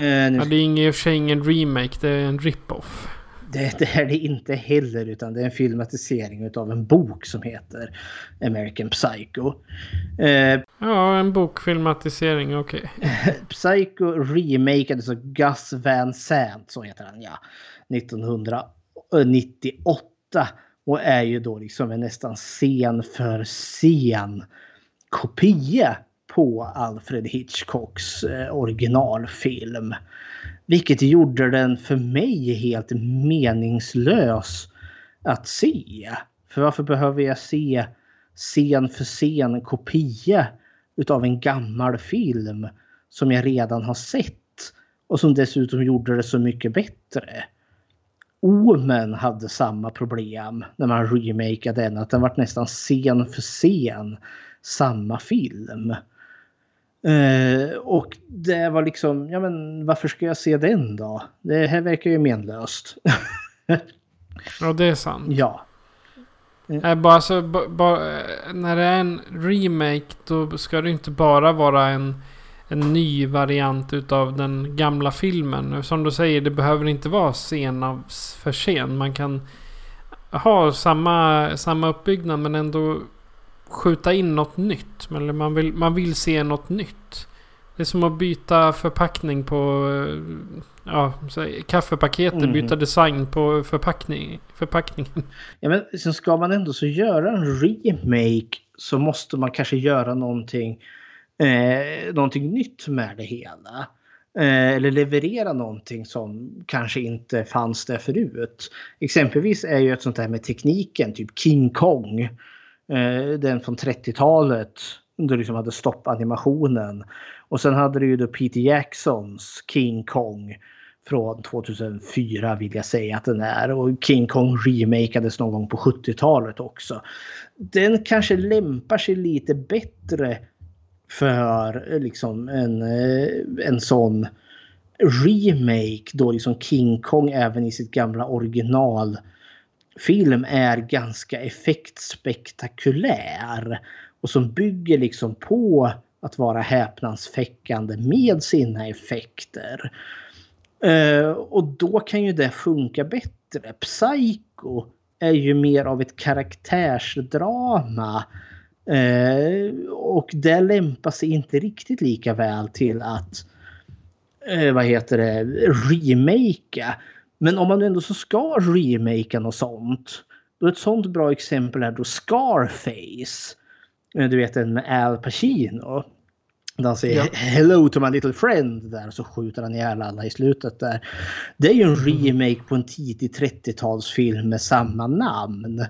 Uh, ja, det är ingen, i och för sig ingen remake, det är en rip-off. Det, det är det inte heller utan det är en filmatisering av en bok som heter American Psycho. Uh, ja, en bokfilmatisering, okej. Okay. Psycho remakades av Gus Van Sant, så heter han ja. 1998. Och är ju då liksom en nästan scen för scen kopia på Alfred Hitchcocks eh, originalfilm. Vilket gjorde den för mig helt meningslös att se. För varför behöver jag se scen för scen kopia utav en gammal film som jag redan har sett och som dessutom gjorde det så mycket bättre. Omen hade samma problem när man remakade den. Att den var nästan scen för scen samma film. Uh, och det var liksom, ja men varför ska jag se den då? Det här verkar ju menlöst. ja, det är sant. Ja. Äh, bara så, bara, när det är en remake då ska det inte bara vara en, en ny variant utav den gamla filmen. Som du säger, det behöver inte vara scen för scen. Man kan ha samma, samma uppbyggnad men ändå skjuta in något nytt. Eller man vill, man vill se något nytt. Det är som att byta förpackning på... eh, Ja, kaffepaketet. Mhm. Byta design på förpackning, förpackningen. Ja, men sen ska man ändå så göra en remake så måste man kanske göra någonting, eh, någonting nytt med det hela. Eh, eller leverera någonting som kanske inte fanns där förut. Exempelvis är ju ett sånt här med tekniken, typ King Kong. Eh, den från 30-talet. Då liksom hade stoppanimationen. Och sen hade du ju då Peter Jacksons King Kong från 2004 vill jag säga att den är. Och King Kong remakades någon gång på 70-talet också. Den kanske lämpar sig lite bättre för eh, liksom en, eh, en sån remake då liksom King Kong även i sitt gamla original film är ganska effektspektakulär och som bygger liksom på att vara häpnadsväckande med sina effekter. Eh, och då kan ju det funka bättre. Psycho är ju mer av ett karaktärsdrama. Eh, och det lämpar sig inte riktigt lika väl till att eh, vad heter det, remakea. Men om man ändå så ska remakea något sånt. Då ett sånt bra exempel är då Scarface. Eh, Du vet den med Al Pacino. Där han säger Ja. hello to my little friend där så skjuter han ihjäl alla i slutet där. Det är ju en remake på en tidig 30-talsfilm med samma namn.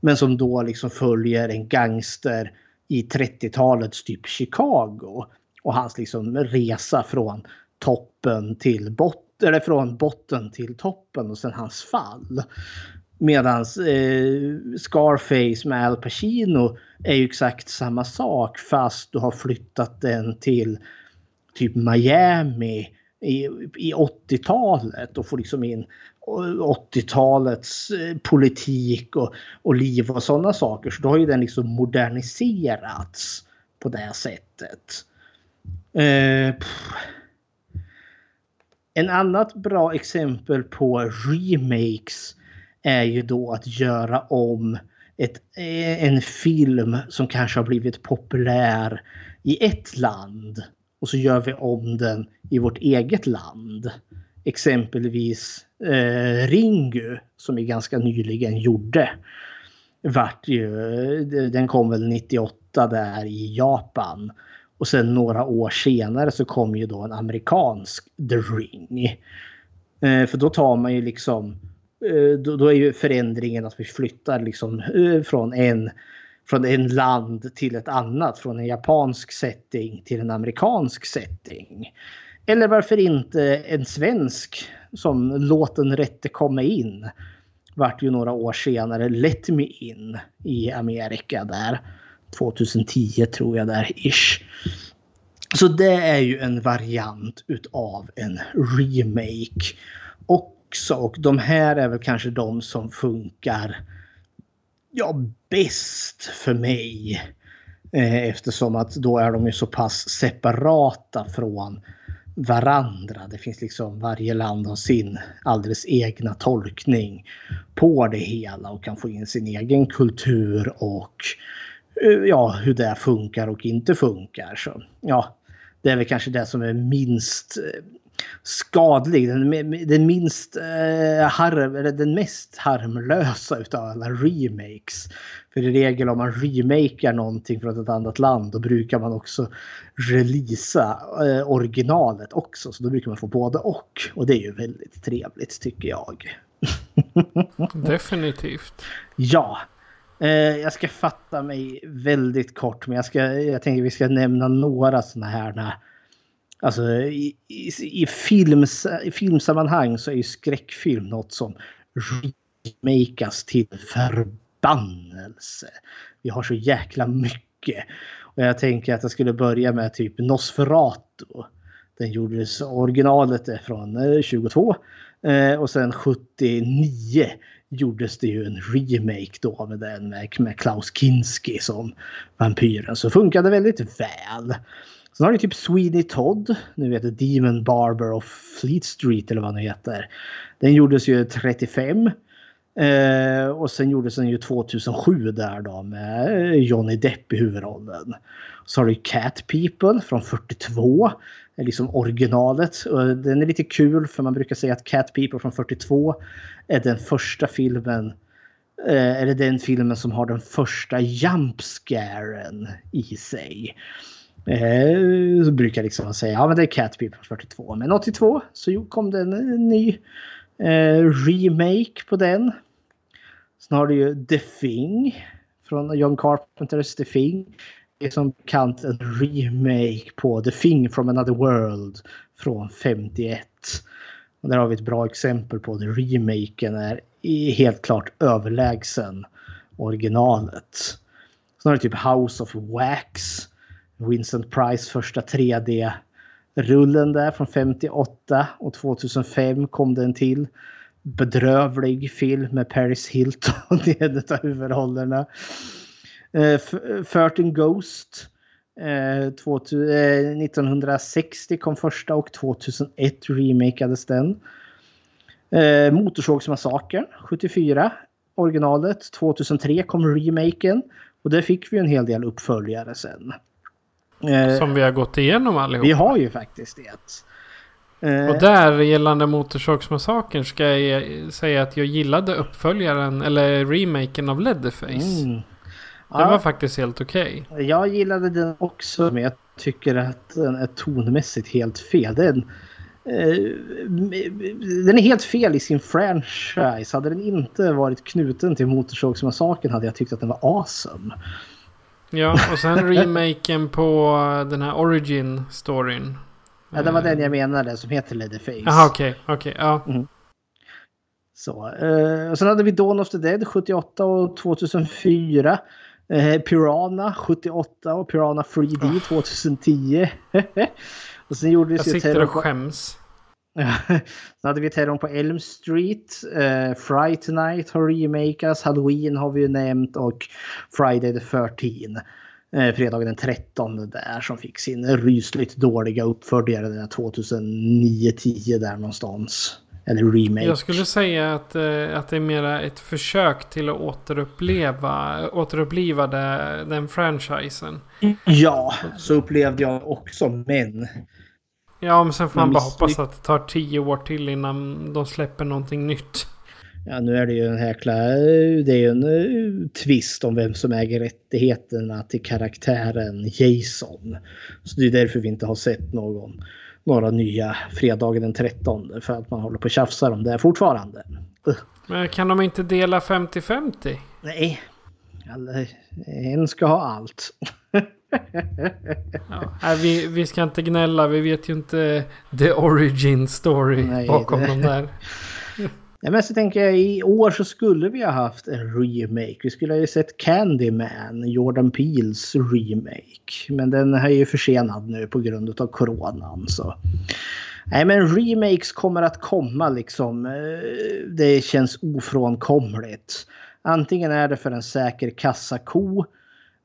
Men som då liksom följer en gangster i 30-talets typ Chicago. Och hans liksom resa från toppen till botten, eller från botten till toppen och sen hans fall. Medans eh, Scarface med Al Pacino är ju exakt samma sak fast du har flyttat den till typ Miami i, i 80-talet och får liksom in 80-talets eh, politik och, och liv och sådana saker. Så då har ju den liksom moderniserats på det sättet. Eh en annat bra exempel på remakes är ju då att göra om ett, eh, en film som kanske har blivit populär i ett land och så gör vi om den i vårt eget land. Exempelvis eh, Ringu som vi ganska nyligen gjorde. Vart ju, eh, den kom väl 98 där i Japan. Och sen några år senare så kom ju då en amerikansk The Ring. Eh, för då tar man ju liksom eh, då, då är ju förändringen att vi flyttar liksom eh, från en från en land till ett annat. Från en japansk setting till en amerikansk setting. Eller varför inte en svensk som Låt den rätte komma in. Vart ju några år senare Let Me In i Amerika där. 2010 tror jag där ish. Så det är ju en variant utav en remake också. Och de här är väl kanske de som funkar ja, bäst för mig. Eh, eftersom att då är de ju så pass separata från varandra. Det finns liksom varje land har sin alldeles egna tolkning på det hela och kan få in sin egen kultur och ja, hur det funkar och inte funkar. Så ja, det är väl kanske det som är minst eh, skadlig, den, den minst eh, harm, eller den mest harmlösa utav alla remakes. För i regel om man remakar någonting från ett annat land då brukar man också releasa eh, originalet också. Så då brukar man få både och. Och det är ju väldigt trevligt tycker jag. Definitivt. Ja. Eh, jag ska fatta mig väldigt kort men jag, ska, jag tänker vi ska nämna några sådana här Alltså i, i, i, films, i filmsammanhang så är ju skräckfilm något som remakas till förbannelse. Vi har så jäkla mycket. Och jag tänker att jag skulle börja med typ Nosferatu. Den gjordes, originalet är från eh, 22. Eh, och sen 79 gjordes det ju en remake då med den med, Klaus Kinski som vampyren. Så funkade väldigt väl. Sen har du typ Sweeney Todd. Nu heter Demon Barber of Fleet Street eller vad den heter. Den gjordes ju 35. Eh, och sen gjordes den ju 2007 där då med Johnny Depp i huvudrollen. Så har du Cat People från 42 är liksom originalet. Och den är lite kul för man brukar säga att Cat People från 42 är den första filmen eh, eller den filmen som har den första jump scaren i sig. Eh, så brukar liksom säga ja men det är Cat People från 42. Men 82 så kom det en ny eh, remake på den. Sen har du ju The Thing från John Carpenters The Thing. Är som bekant en remake på The Thing from Another World från 51. Och där har vi ett bra exempel på att remaken är helt klart överlägsen originalet. Sen har du typ House of Wax. Vincent Price första 3D-rullen där från 58 och 2005 kom den till bedrövlig film med Paris Hilton i en av huvudrollerna. Uh, 13 Ghost. Uh, 2000, uh, 1960 kom första och 2001 remakades den. Uh, Motorsågsmassakern 74. Originalet. 2003 kom remaken. Och där fick vi en hel del uppföljare sen. Som vi har gått igenom allihopa. Vi har ju faktiskt det. Och där gällande Motorsågsmassakern ska jag säga att jag gillade uppföljaren eller remaken av Leatherface. Mm. Den ja. var faktiskt helt okej. Okay. Jag gillade den också men jag tycker att den är tonmässigt helt fel. Den, eh, den är helt fel i sin franchise. Hade den inte varit knuten till Motorsågsmassakern hade jag tyckt att den var awesome. Ja, och sen remaken på den här origin-storyn. Ja, det var den jag menade som heter Leatherface. Jaha, okej. Okay, okay, ja. Mm. Så, eh, och sen hade vi Dawn of the Dead 78 och 2004. Eh, Pirana 78 och Pirana 3D oh. 2010. och sen gjorde Jag sitter och skäms. sen hade vi Terrorn på Elm Street. Eh, Fright Night har remakats. Halloween har vi ju nämnt och Friday the 13 eh, fredagen den 13 där som fick sin rysligt dåliga uppföljare där 2009-10 där någonstans. Eller remake. Jag skulle säga att, eh, att det är mera ett försök till att återuppleva, återuppliva det, den franchisen. Ja, så upplevde jag också men. Ja, men sen får man bara hoppas att det tar tio år till innan de släpper någonting nytt. Ja, nu är det ju en jäkla... Det är ju en uh, twist om vem som äger rättigheterna till karaktären Jason. Så det är därför vi inte har sett någon, några nya fredagen den 13. För att man håller på och tjafsar om det fortfarande. Men kan de inte dela 50-50? Nej. en ska ha allt. ja, vi, vi ska inte gnälla. Vi vet ju inte the origin story Nej, bakom det... de där. Nej, men så tänker jag i år så skulle vi ha haft en remake. Vi skulle ha ju sett Candyman, Jordan Peels remake. Men den är ju försenad nu på grund av coronan. Så. Nej men remakes kommer att komma liksom. Eh, det känns ofrånkomligt. Antingen är det för en säker kassako.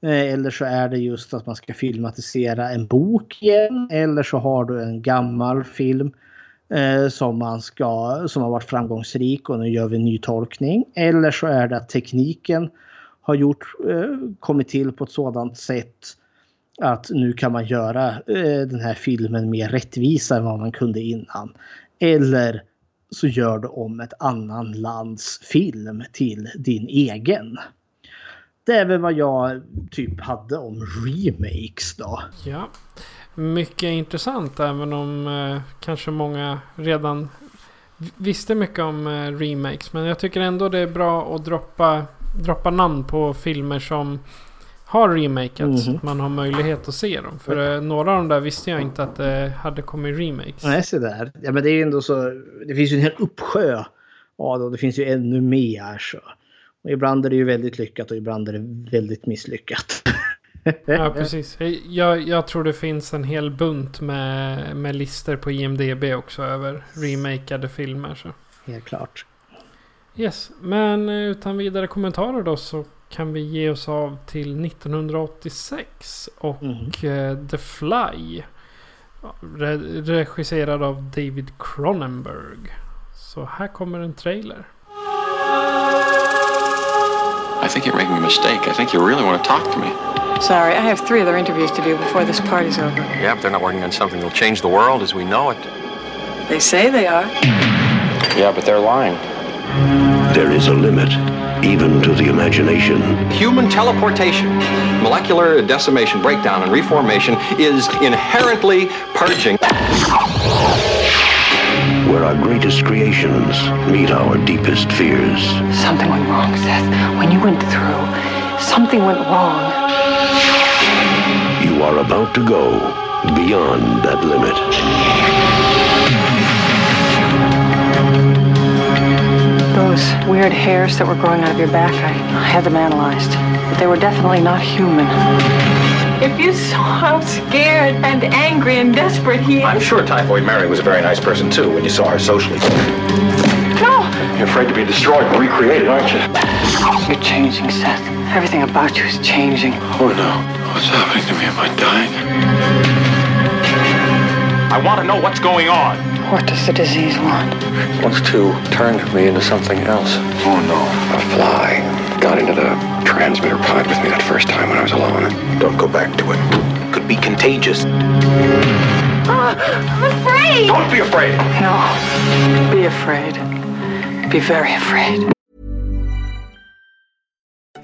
Eh, eller så är det just att man ska filmatisera en bok igen. Eller så har du en gammal film eh, som, man ska, som har varit framgångsrik och nu gör vi en ny tolkning. Eller så är det att tekniken har gjort, eh, kommit till på ett sådant sätt att nu kan man göra eh, den här filmen mer rättvisa än vad man kunde innan. Eller så gör du om ett annan lands film till din egen. Det är väl vad jag typ hade om remakes då. Ja mycket intressant även om eh, kanske många redan visste mycket om eh, remakes. Men jag tycker ändå det är bra att droppa, droppa namn på filmer som har remakats. Mm -hmm. Så att man har möjlighet att se dem. För eh, några av de där visste jag inte att det hade kommit remakes. Nej, se där. Ja, men det är ju ändå så. Det finns ju en hel uppsjö av ja, det. finns ju ännu mer. Så. Och ibland är det ju väldigt lyckat och ibland är det väldigt misslyckat. ja, precis. Jag, jag tror det finns en hel bunt med, med listor på IMDB också över remakade filmer. Så. Helt klart. Yes, men utan vidare kommentarer då så kan vi ge oss av till 1986 och mm. The Fly. regisserad av David Cronenberg. Så här kommer en trailer. I think you're making a mistake. I think you really want to talk to me. Sorry, I have three other interviews to do before this party's over. Yeah, but they're not working on something that'll change the world as we know it. They say they are. Yeah, but they're lying. There is a limit, even to the imagination. Human teleportation, molecular decimation, breakdown, and reformation is inherently purging. Where our greatest creations meet our deepest fears. Something went wrong, Seth. When you went through, something went wrong. You are about to go beyond that limit. Those weird hairs that were growing out of your back, I, I had them analyzed. But they were definitely not human. If you saw how scared and angry and desperate he is. I'm sure Typhoid Mary was a very nice person too when you saw her socially. No! You're afraid to be destroyed and recreated, aren't you? You're changing, Seth. Everything about you is changing. Oh no. What's happening to me? Am I dying? I want to know what's going on. What does the disease want? It Wants to turn me into something else. Oh no. A fly got into the transmitter pod with me that first time when I was alone. Don't go back to it. it Could be contagious. Ah, I'm afraid! Don't be afraid. No. Be afraid. Be very afraid.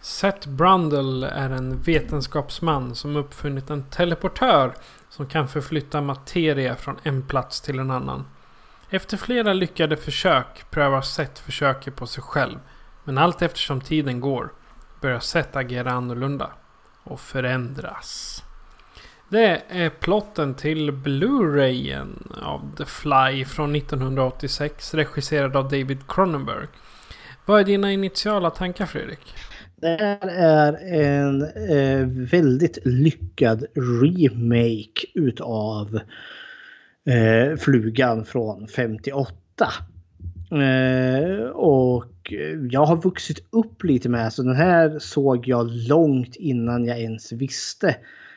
Seth Brundle är en vetenskapsman som uppfunnit en teleportör som kan förflytta materia från en plats till en annan. Efter flera lyckade försök prövar Seth försöket på sig själv. Men allt eftersom tiden går börjar Seth agera annorlunda och förändras. Det är plotten till Blu-rayen av The Fly från 1986 regisserad av David Cronenberg. Vad är dina initiala tankar Fredrik? Det här är en eh, väldigt lyckad remake utav eh, Flugan från 58. Eh, och jag har vuxit upp lite med så den här såg jag långt innan jag ens visste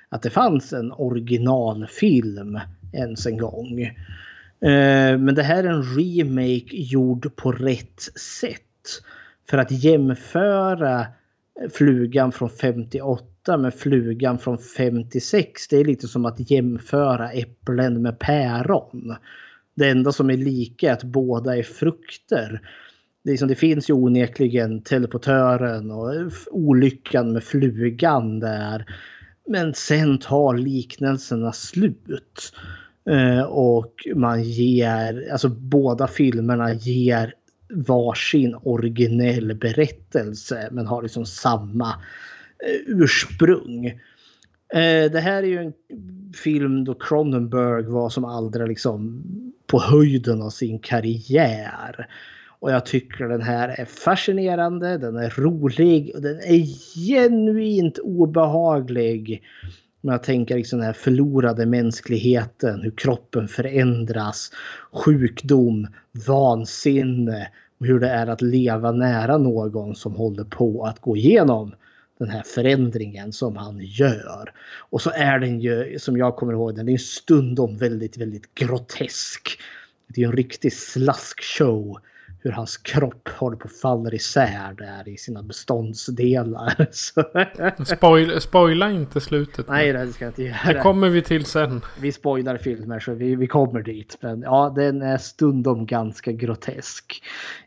att det fanns en originalfilm ens en gång. Eh, men det här är en remake gjord på rätt sätt. För att jämföra flugan från 58 med flugan från 56. Det är lite som att jämföra äpplen med päron. Det enda som är lika är att båda är frukter. Det, är liksom, det finns ju onekligen teleportören och olyckan med flugan där. Men sen tar liknelserna slut. Eh, och man ger, alltså båda filmerna ger varsin originell berättelse men har liksom samma eh, ursprung. Eh, det här är ju en film då Cronenberg var som allra liksom på höjden av sin karriär. Och jag tycker den här är fascinerande, den är rolig och den är genuint obehaglig. Men jag tänker liksom den här förlorade mänskligheten, hur kroppen förändras, sjukdom, vansinne och hur det är att leva nära någon som håller på att gå igenom den här förändringen som han gör. Och så är den ju, som jag kommer ihåg den, är stundom väldigt, väldigt grotesk. Det är en riktig slaskshow hur hans kropp håller på att falla isär där i sina beståndsdelar. Spoil, spoila inte slutet. Nej, det ska jag inte göra. Det kommer vi till sen. Vi spoilar filmer så vi, vi kommer dit. Men ja, den är stundom ganska grotesk.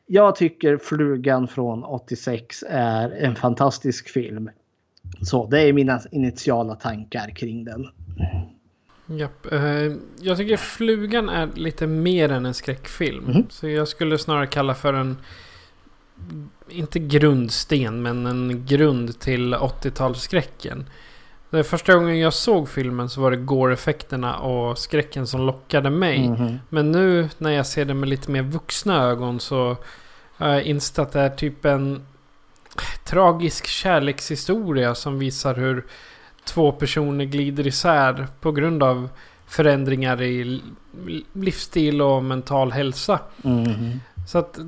Jag tycker Flugan från 86 är en fantastisk film. Så det är mina initiala tankar kring den. Japp. Eh, jag tycker Flugan är lite mer än en skräckfilm. Mhm. Så jag skulle snarare kalla för en... Inte grundsten, men en grund till 80-talsskräcken. Det första gången jag såg filmen så var det gore-effekterna och skräcken som lockade mig. Mhm. Men nu när jag ser den med lite mer vuxna ögon så har jag insett att det är typ en tragisk kärlekshistoria som visar hur två personer glider isär på grund av förändringar i li- livsstil och mental hälsa. Mhm. Så att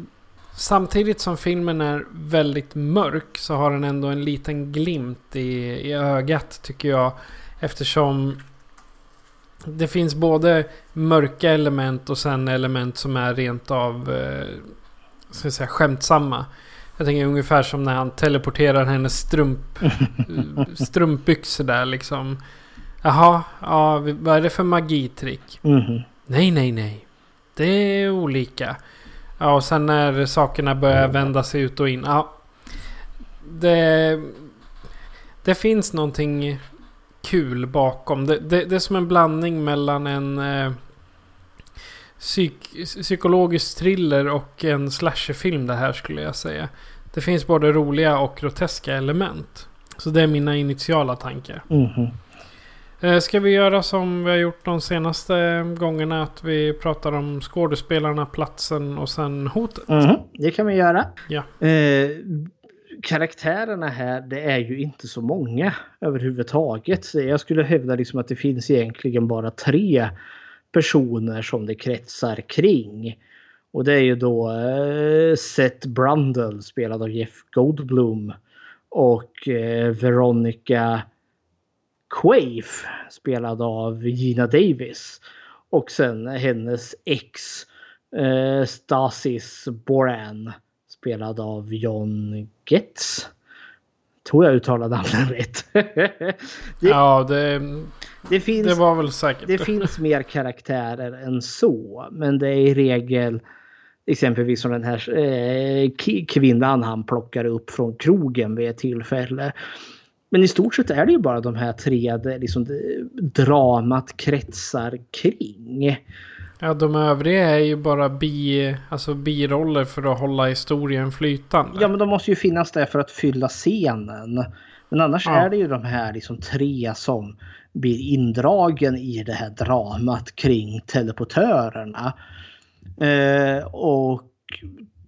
samtidigt som filmen är väldigt mörk så har den ändå en liten glimt i, i ögat tycker jag. Eftersom det finns både mörka element och sen element som är rent av eh, ska säga, skämtsamma. Jag tänker ungefär som när han teleporterar hennes strump, strumpbyxor där liksom. Jaha, ja, vad är det för magitrick? Mhm. Nej, nej, nej. Det är olika. Ja, och sen när sakerna börjar vända sig ut och in. Ja, det, det finns någonting kul bakom. Det, det, det är som en blandning mellan en eh, psyk, psykologisk thriller och en slasherfilm det här skulle jag säga. Det finns både roliga och groteska element. Så det är mina initiala tankar. Mhm. Eh, Ska vi göra som vi har gjort de senaste gångerna? Att vi pratar om skådespelarna, platsen och sen hotet? Mhm, Det kan vi göra. Ja. Eh, karaktärerna här, det är ju inte så många överhuvudtaget. Jag skulle hävda liksom att det finns egentligen bara tre personer som det kretsar kring. Och det är ju då eh, Seth Brundle spelad av Jeff Goldblum och eh, Veronica Quaife spelad av Gina Davis. Och sen hennes ex eh, Stasis Boran spelad av John Getz. Tror jag uttalade namnen rätt. det, Ja, det, det, finns, det var väl säkert. det finns mer karaktärer än så. Men det är i regel exempelvis som den här eh, kvinnan han plockar upp från krogen vid ett tillfälle. Men i stort sett är det ju bara de här tre liksom, dramat kretsar kring. Ja, de övriga är ju bara bi, alltså biroller för att hålla historien flytande. Ja men de måste ju finnas där för att fylla scenen. Men annars Ja. är det ju de här liksom tre som blir indragen i det här dramat kring teleportörerna. Eh, och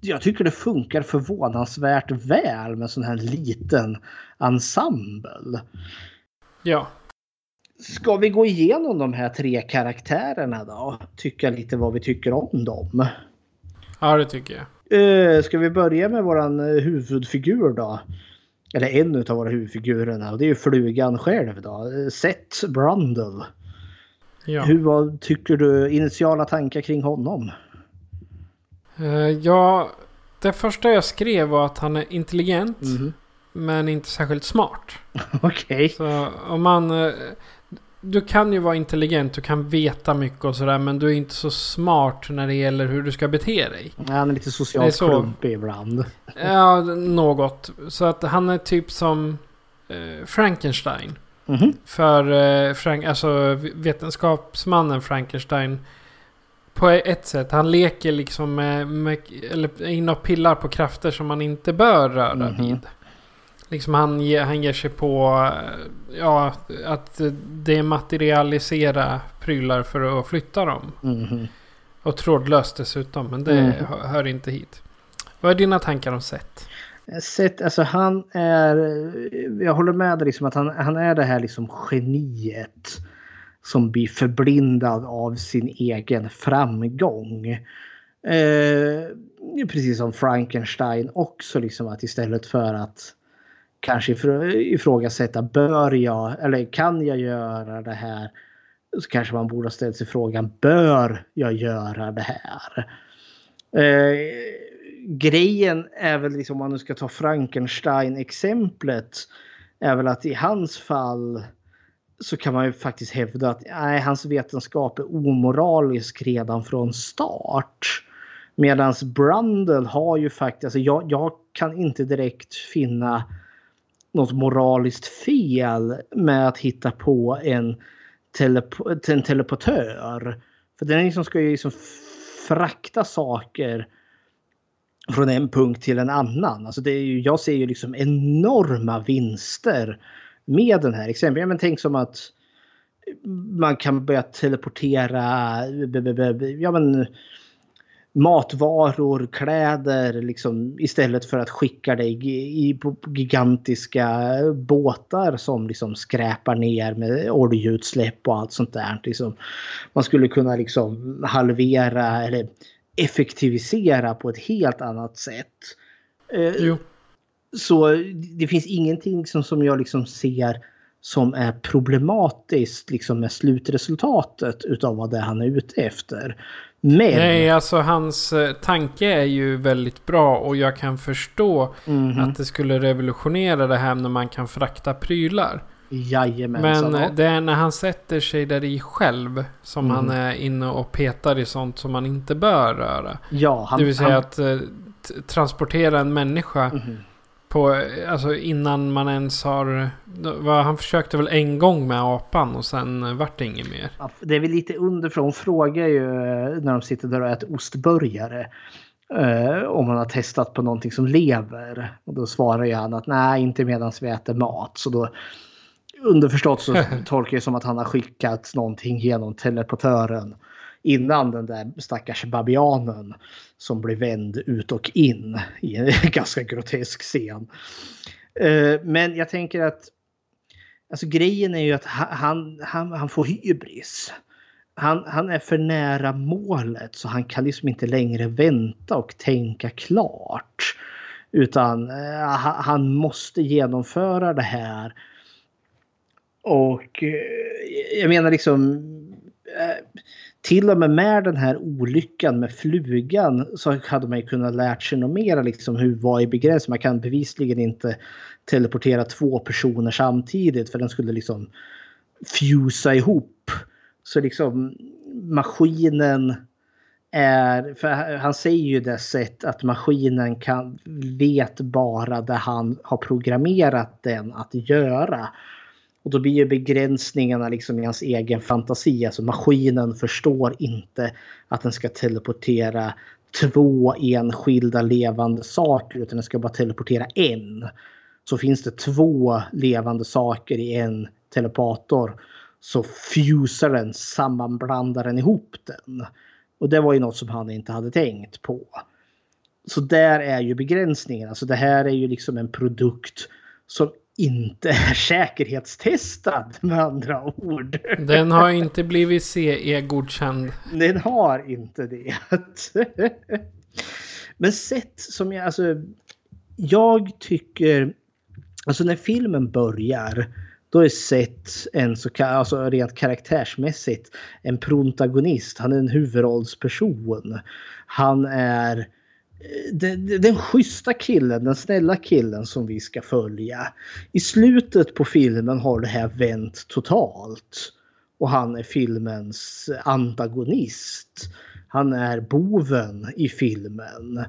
jag tycker det funkar förvånansvärt väl med sån här liten ensemble. Ja. Ska vi gå igenom de här tre karaktärerna då? Tycka lite vad vi tycker om dem. ja, det tycker jag. Eh, ska vi börja med våran eh, huvudfigur då? Eller en utav våra huvudfigurerna och det är ju flugan själv då. Eh, Seth Brundle. Ja. Hur vad tycker du initiala tankar kring honom? Ja, det första jag skrev var att han är intelligent. Mhm. Men inte särskilt smart. Okej. Så om man... Du kan ju vara intelligent, du kan veta mycket och sådär. Men du är inte så smart när det gäller hur du ska bete dig. Han är lite Det är socialt så. klumpig ibland. Ja, något. Så att han är typ som eh, Frankenstein. Mhm. För eh, Frank, alltså vetenskapsmannen Frankenstein. På ett sätt. Han leker liksom med, med eller inne och pillar på krafter som man inte bör röra Mhm. vid. Liksom han, han ger sig på eh, ja, att dematerialisera prylar för att flytta dem. Mhm. Och trådlöst dessutom. Men det Mm. hör, hör inte hit. Vad är dina tankar om Seth? Seth, alltså han är, jag håller med dig liksom att han, han är det här liksom geniet som blir förblindad av sin egen framgång. Eh, precis som Frankenstein också liksom att istället för att kanske ifrågasätta bör jag eller kan jag göra det här så kanske man borde ha ställt sig frågan bör jag göra det här? Eh, grejen är väl liksom om man nu ska ta Frankenstein-exemplet. Är väl att i hans fall så kan man ju faktiskt hävda att nej, hans vetenskap är omoralisk redan från start. Medan Brundle har ju faktiskt, alltså jag, jag kan inte direkt finna något moraliskt fel med att hitta på en, telepo en teleportör. För den liksom ska ju liksom frakta saker från en punkt till en annan. Alltså det är ju, jag ser ju liksom enorma vinster med den här exempelvis. Men tänk som att man kan börja teleportera ja, men, matvaror, kläder liksom, istället för att skicka dig i, på gigantiska båtar som liksom skräpar ner med oljeutsläpp och allt sånt där. Liksom, man skulle kunna liksom halvera eller effektivisera på ett helt annat sätt. Eh, jo. Så det finns ingenting som, som jag liksom ser som är problematiskt liksom med slutresultatet utav vad det han är ute efter. Men... Nej, alltså hans eh, tanke är ju väldigt bra och jag kan förstå mm -hmm. att det skulle revolutionera det här när man kan frakta prylar. Jajamensan. Men det är när han sätter sig där i själv som mm. han är inne och petar i sånt som man inte bör röra. Ja, han, det vill säga han... att eh, transportera en människa. Mm. På, alltså innan man ens har... Han försökte väl en gång med apan och sen vart det inget mer. Ja, det är väl lite underifrån. Hon frågar ju eh, när de sitter där och äter ostburgare. Uh, om man har testat på någonting som lever. Och då svarar ju han att nej, inte medan vi äter mat. Så då underförstått så tolkar jag som att han har skickat någonting genom teleportören innan den där stackars babianen som blir vänd ut och in i en ganska grotesk scen. Eh, men jag tänker att alltså grejen är ju att han, han, han får hybris. Han, han är för nära målet så han kan liksom inte längre vänta och tänka klart. Utan eh, han måste genomföra det här och eh, jag menar liksom eh, till och med med den här olyckan med flugan så hade man ju kunnat lärt sig något mer liksom hur vad är begränsning. Man kan bevisligen inte teleportera två personer samtidigt för den skulle liksom fusa ihop. Så liksom maskinen är, för han säger ju det sätt att maskinen kan, vet bara det han har programmerat den att göra. Och då blir ju begränsningarna liksom i hans egen fantasi. Alltså maskinen förstår inte att den ska teleportera två enskilda levande saker utan den ska bara teleportera en. Så finns det två levande saker i en telepator så fusar den, sammanblandar den ihop den. Och det var ju något som han inte hade tänkt på. Så där är ju begränsningen. Alltså det här är ju liksom en produkt som inte är säkerhetstestad med andra ord. Den har inte blivit CE-godkänd. Den har inte det. Men sett som jag, alltså, jag tycker, alltså när filmen börjar, då är sett en så alltså rent karaktärsmässigt en protagonist. Han är en huvudrollsperson. Han är den, den schyssta killen, den snälla killen som vi ska följa. I slutet på filmen har det här vänt totalt. Och han är filmens antagonist. Han är boven i filmen.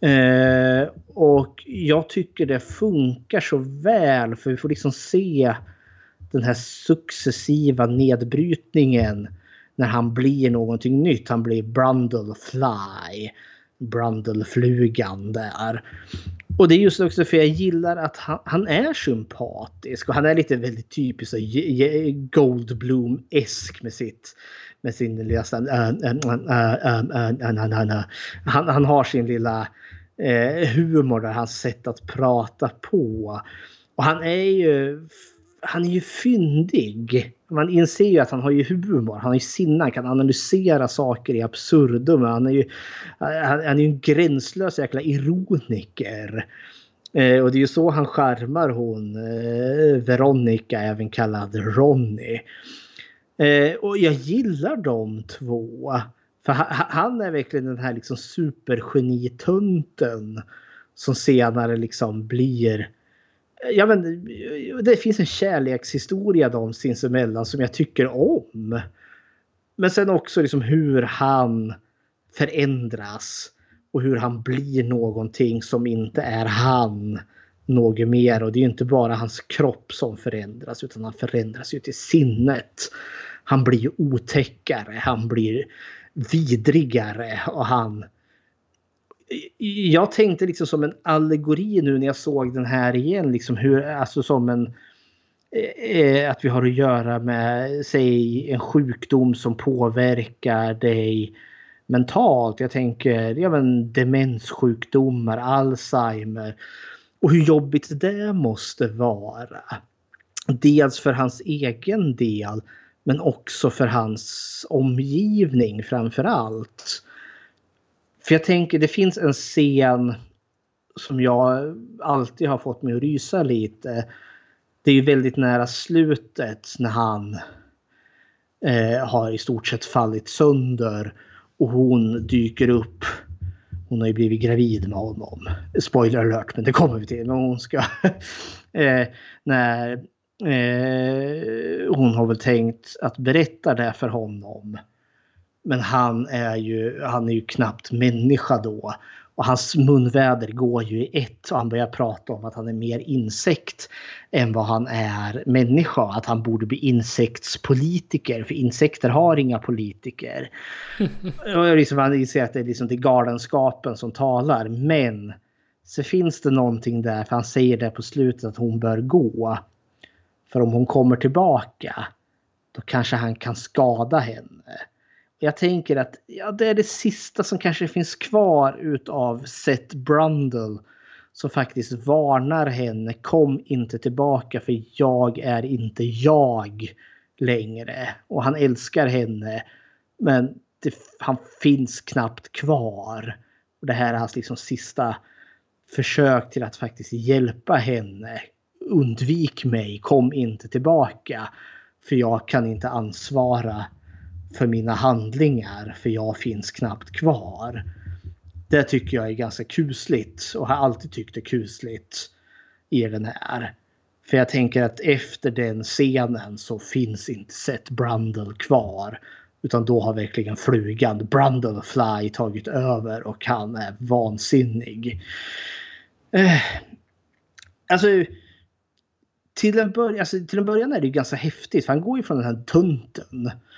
Eh, och jag tycker det funkar så väl för vi får liksom se den här successiva nedbrytningen när han blir någonting nytt. Han blir Brundle Fly. Brundle-flugan där. Och det är just också för jag gillar att han, han är sympatisk och han är lite väldigt typisk Goldblum-esk med sitt med sin lilla han, han har sin lilla eh, humor där, hans sätt att prata på. Och han är ju han är ju fyndig. Man inser ju att han har ju humor, han har ju sinne, han kan analysera saker i absurdum. Han är ju, han, är ju en gränslös jäkla ironiker. Eh, och det är ju så han charmar hon eh, Veronica, även kallad Ronny. Eh, och jag gillar de två. För han är verkligen den här liksom supergenitunten som senare liksom blir Ja men det finns en kärlekshistoria de sinsemellan som jag tycker om. Men sen också liksom hur han förändras och hur han blir någonting som inte är han något mer. Och det är inte bara hans kropp som förändras utan han förändras ju till sinnet. Han blir otäckare, han blir vidrigare och han... Jag tänkte liksom som en allegori nu när jag såg den här igen, liksom hur, alltså som en... Eh, eh, att vi har att göra med, säg en sjukdom som påverkar dig mentalt. Jag tänker ja, men, demenssjukdomar, Alzheimer. Och hur jobbigt det måste vara. Dels för hans egen del men också för hans omgivning framför allt. För jag tänker det finns en scen som jag alltid har fått mig att rysa lite. Det är ju väldigt nära slutet när han eh, har i stort sett fallit sönder och hon dyker upp. Hon har ju blivit gravid med honom. Spoiler alert, men det kommer vi till. Men hon ska... eh, när eh, hon har väl tänkt att berätta det för honom. Men han är ju, han är ju knappt människa då. Och hans munväder går ju i ett och han börjar prata om att han är mer insekt än vad han är människa. Att han borde bli insektspolitiker för insekter har inga politiker. och liksom, han inser att det är liksom det galenskapen som talar. Men så finns det någonting där, för han säger det på slutet att hon bör gå. För om hon kommer tillbaka då kanske han kan skada henne. Jag tänker att ja, det är det sista som kanske finns kvar utav Seth Brundle. Som faktiskt varnar henne. Kom inte tillbaka för jag är inte jag längre. Och han älskar henne. Men det, han finns knappt kvar. Och det här är hans liksom sista försök till att faktiskt hjälpa henne. Undvik mig, kom inte tillbaka. För jag kan inte ansvara för mina handlingar för jag finns knappt kvar. Det tycker jag är ganska kusligt och har alltid tyckt det kusligt i den här. För jag tänker att efter den scenen så finns inte Seth Brundle kvar. Utan då har verkligen flugan Brundle Fly tagit över och han är vansinnig. Eh, alltså, till en, början, alltså, till en början är det ganska häftigt för han går ju från den här tunten Eh,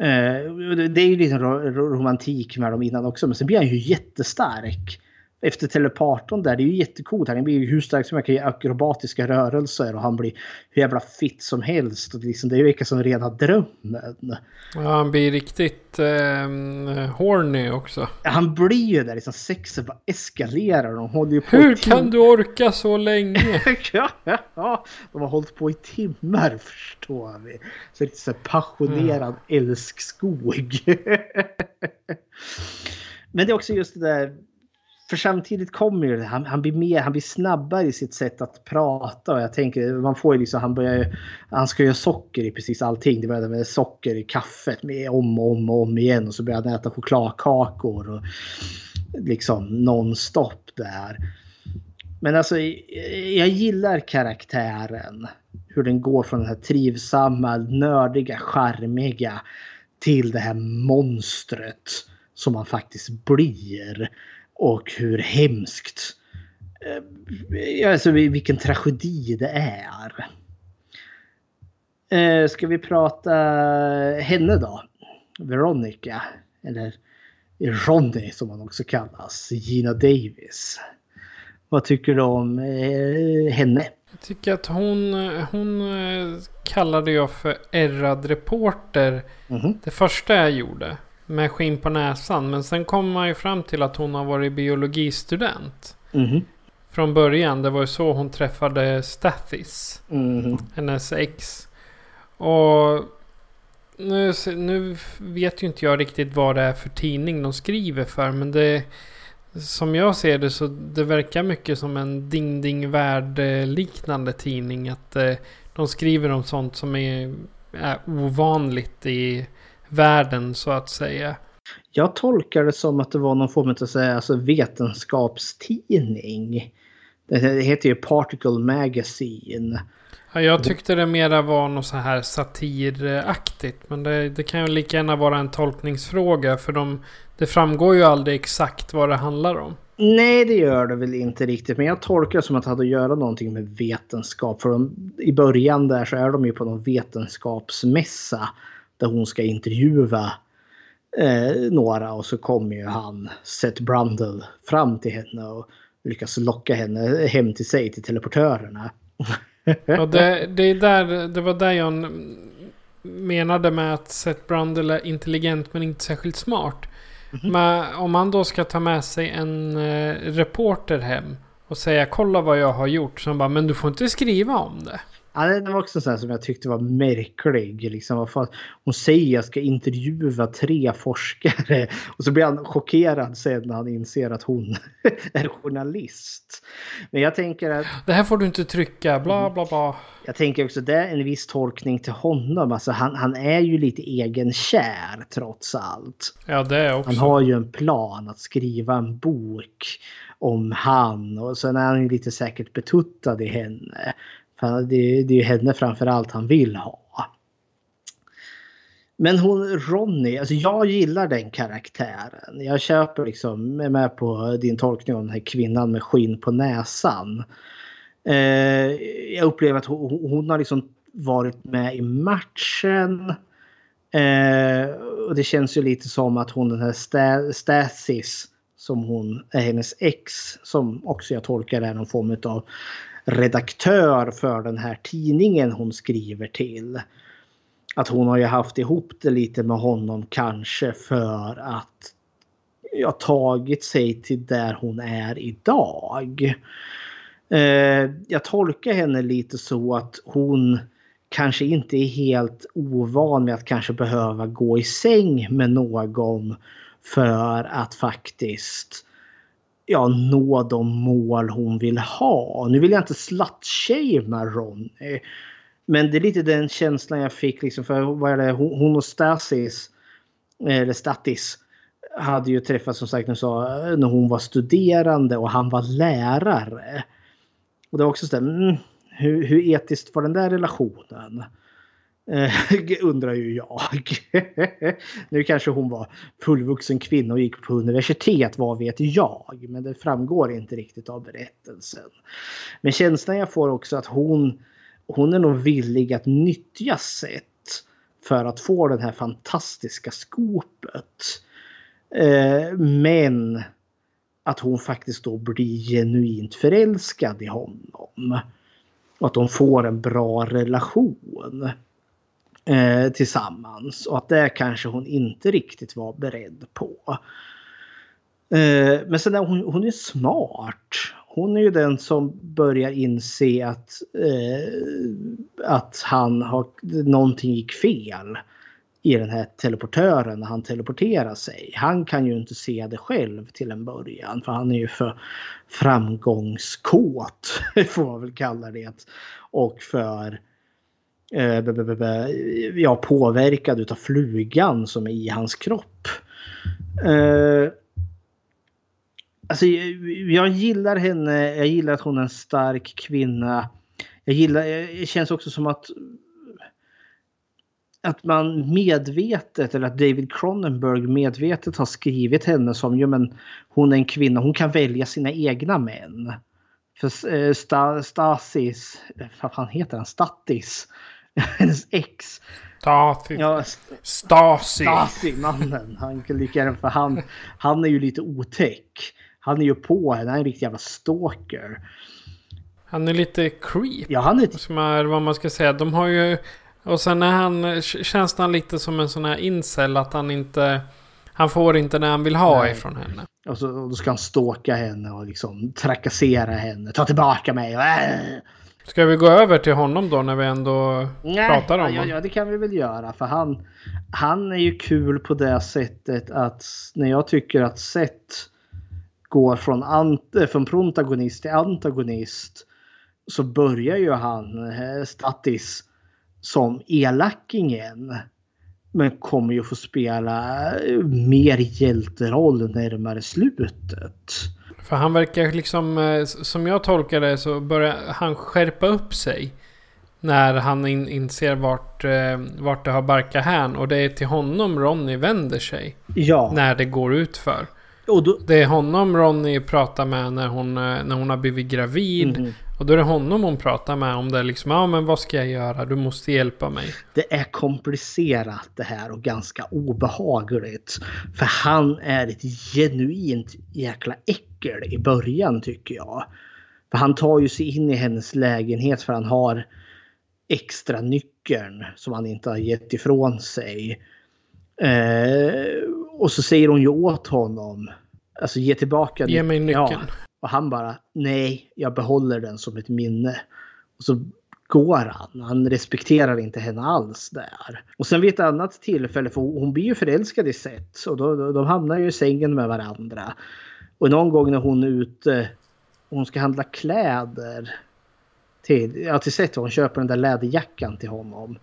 Eh, det är ju liksom lite romantik med dem innan också men sen blir han ju jättestark. Efter teleporton där, det är ju jättecoolt. Han blir ju hur stark som möjligt, akrobatiska rörelser och han blir hur jävla fitt som helst. Och liksom, det är ju som rena drömmen. Ja, han blir riktigt eh, horny också. Ja, han blir ju där, liksom sexet bara eskalerar. De håller ju på hur kan du orka så länge? ja, ja, de har hållit på i timmar förstår vi. Så lite så passionerad mm. älskskog. Men det är också just det där för samtidigt kommer ju han, han blir mer, han blir snabbare i sitt sätt att prata och jag tänker man får ju liksom, han börjar han ska göra socker i precis allting. Det började med socker i kaffet med om och om och om igen och så började han äta chokladkakor och liksom nonstop där. Men alltså jag gillar karaktären. Hur den går från den här trivsamma, nördiga, charmiga till det här monstret som man faktiskt blir. Och hur hemskt. Eh, alltså vilken tragedi det är. Eh, ska vi prata henne då? Veronica. Eller Ronny som hon också kallas. Gina Davis. Vad tycker du om eh, henne? Jag tycker att hon, hon kallade jag för ärrad reporter. Mm -hmm. Det första jag gjorde med skinn på näsan. Men sen kommer man ju fram till att hon har varit biologistudent. Mm. Från början. Det var ju så hon träffade Stathis. Mm. Hennes ex. Och nu, nu vet ju inte jag riktigt vad det är för tidning de skriver för. Men det som jag ser det så det verkar mycket som en Ding Ding Värld liknande tidning. Att eh, de skriver om sånt som är, är ovanligt i världen så att säga. Jag tolkar det som att det var någon form av alltså, vetenskapstidning. Det heter ju Particle Magazine. Ja, jag tyckte det mera var något så här satiraktigt. Men det, det kan ju lika gärna vara en tolkningsfråga. För de, det framgår ju aldrig exakt vad det handlar om. Nej, det gör det väl inte riktigt. Men jag tolkar det som att det hade att göra någonting med vetenskap. För de, i början där så är de ju på någon vetenskapsmässa. Där hon ska intervjua eh, några. Och så kommer ju han, Seth Brundle, fram till henne. Och lyckas locka henne hem till sig, till teleportörerna. Ja, det, det, är där, det var där jag menade med att Seth Brundle är intelligent men inte särskilt smart. Mm -hmm. Men om man då ska ta med sig en eh, reporter hem och säga kolla vad jag har gjort. Så bara, men du får inte skriva om det. Ja, det var också så som jag tyckte var märklig. Liksom, hon säger att jag ska intervjua tre forskare och så blir han chockerad sen när han inser att hon är journalist. Men jag tänker att... Det här får du inte trycka, bla bla bla. Jag tänker också det är en viss tolkning till honom. Alltså han, han är ju lite egenkär trots allt. Ja, det också. Han har ju en plan att skriva en bok om han och sen är han ju lite säkert betuttad i henne. För det, det är ju henne framförallt han vill ha. Men hon Ronny, alltså jag gillar den karaktären. Jag köper liksom, är med på din tolkning om den här kvinnan med skinn på näsan. Eh, jag upplever att hon, hon, har liksom varit med i matchen. Eh, och det känns ju lite som att hon den här Stasis som hon är hennes ex som också jag tolkar är någon form av redaktör för den här tidningen hon skriver till. Att hon har ju haft ihop det lite med honom kanske för att ja, tagit sig till där hon är idag. Eh, jag tolkar henne lite så att hon kanske inte är helt ovan med att kanske behöva gå i säng med någon för att faktiskt ja, nå de mål hon vill ha. Nu vill jag inte slutshamea Ronny. Men det är lite den känslan jag fick liksom för vad är det, hon och Stasis, eller Statis, hade ju träffats som sagt när hon var studerande och han var lärare. Och det var också så där, mm, hur, hur etiskt var den där relationen? Eh, undrar ju jag. nu kanske hon var fullvuxen kvinna och gick på universitet, vad vet jag. Men det framgår inte riktigt av berättelsen. Men känslan jag får också att hon, hon är nog villig att nyttja sätt för att få det här fantastiska skopet. Eh, men att hon faktiskt då blir genuint förälskad i honom. Och att de får en bra relation eh, tillsammans. Och att det kanske hon inte riktigt var beredd på. Eh, men sen är hon, hon är smart. Hon är ju den som börjar inse att, eh, att han har, någonting gick fel i den här teleportören när han teleporterar sig. Han kan ju inte se det själv till en början för han är ju för framgångskåt får man väl kalla det. Och för eh, Eh, ja, påverkad utav flugan som är i hans kropp. Eh, alltså, jag gillar henne. Jag gillar att hon är en stark kvinna. Jag gillar, det känns också som att att man medvetet, eller att David Cronenberg medvetet har skrivit henne som, ju men hon är en kvinna, hon kan välja sina egna män. För eh, Stasis, vad fan heter han, Statis, hennes ex. Stasi. Ja, Stasi. Stasi, mannen. Han kan lika gärna för han, han är ju lite otäck. Han är ju på henne, han är en riktig jävla stalker. Han är lite creep. Ja, han är... Som är vad man ska säga. De har ju... Och sen är han... Känns han lite som en sån här incel att han inte... Han får inte det han vill ha Nej. ifrån henne. Och så och då ska han ståka henne och liksom trakassera henne. Ta tillbaka mig. Äh. Ska vi gå över till honom då när vi ändå Nej, pratar om honom? Ja, det kan vi väl göra. För han, han är ju kul på det sättet att när jag tycker att Seth går från, ant, eh, från protagonist till antagonist så börjar ju han, eh, Statis, som elakingen. Men kommer ju få spela mer hjälteroll närmare slutet. För han verkar liksom, eh, som jag tolkar det så börjar han skärpa upp sig. När han in, inser vart, eh, vart det har barkat hän. Och det är till honom Ronny vänder sig. Ja. När det går ut för. Då, Det är honom Ronny pratar med när hon, eh, när hon har blivit gravid. Mhm. Och då är det honom hon pratar med om det liksom, ja men vad ska jag göra? Du måste hjälpa mig. det är komplicerat det här och ganska obehagligt. För han är ett genuint jäkla äckel i början tycker jag. För han tar ju sig in i hennes lägenhet för han har extra nyckeln som han inte har gett ifrån sig. Eh, och så säger hon ju åt honom. Alltså ge tillbaka Ge mig nyckeln. Ja. Och han bara nej, jag behåller den som ett minne. Och så går han. Han respekterar inte henne alls där. Och sen vid ett annat tillfälle, för hon blir ju förälskad i Seth. Och då, då, de hamnar ju i sängen med varandra. Och någon gång när hon är ute och hon ska handla kläder till, ja, till Seth och hon köper den där läderjackan till honom.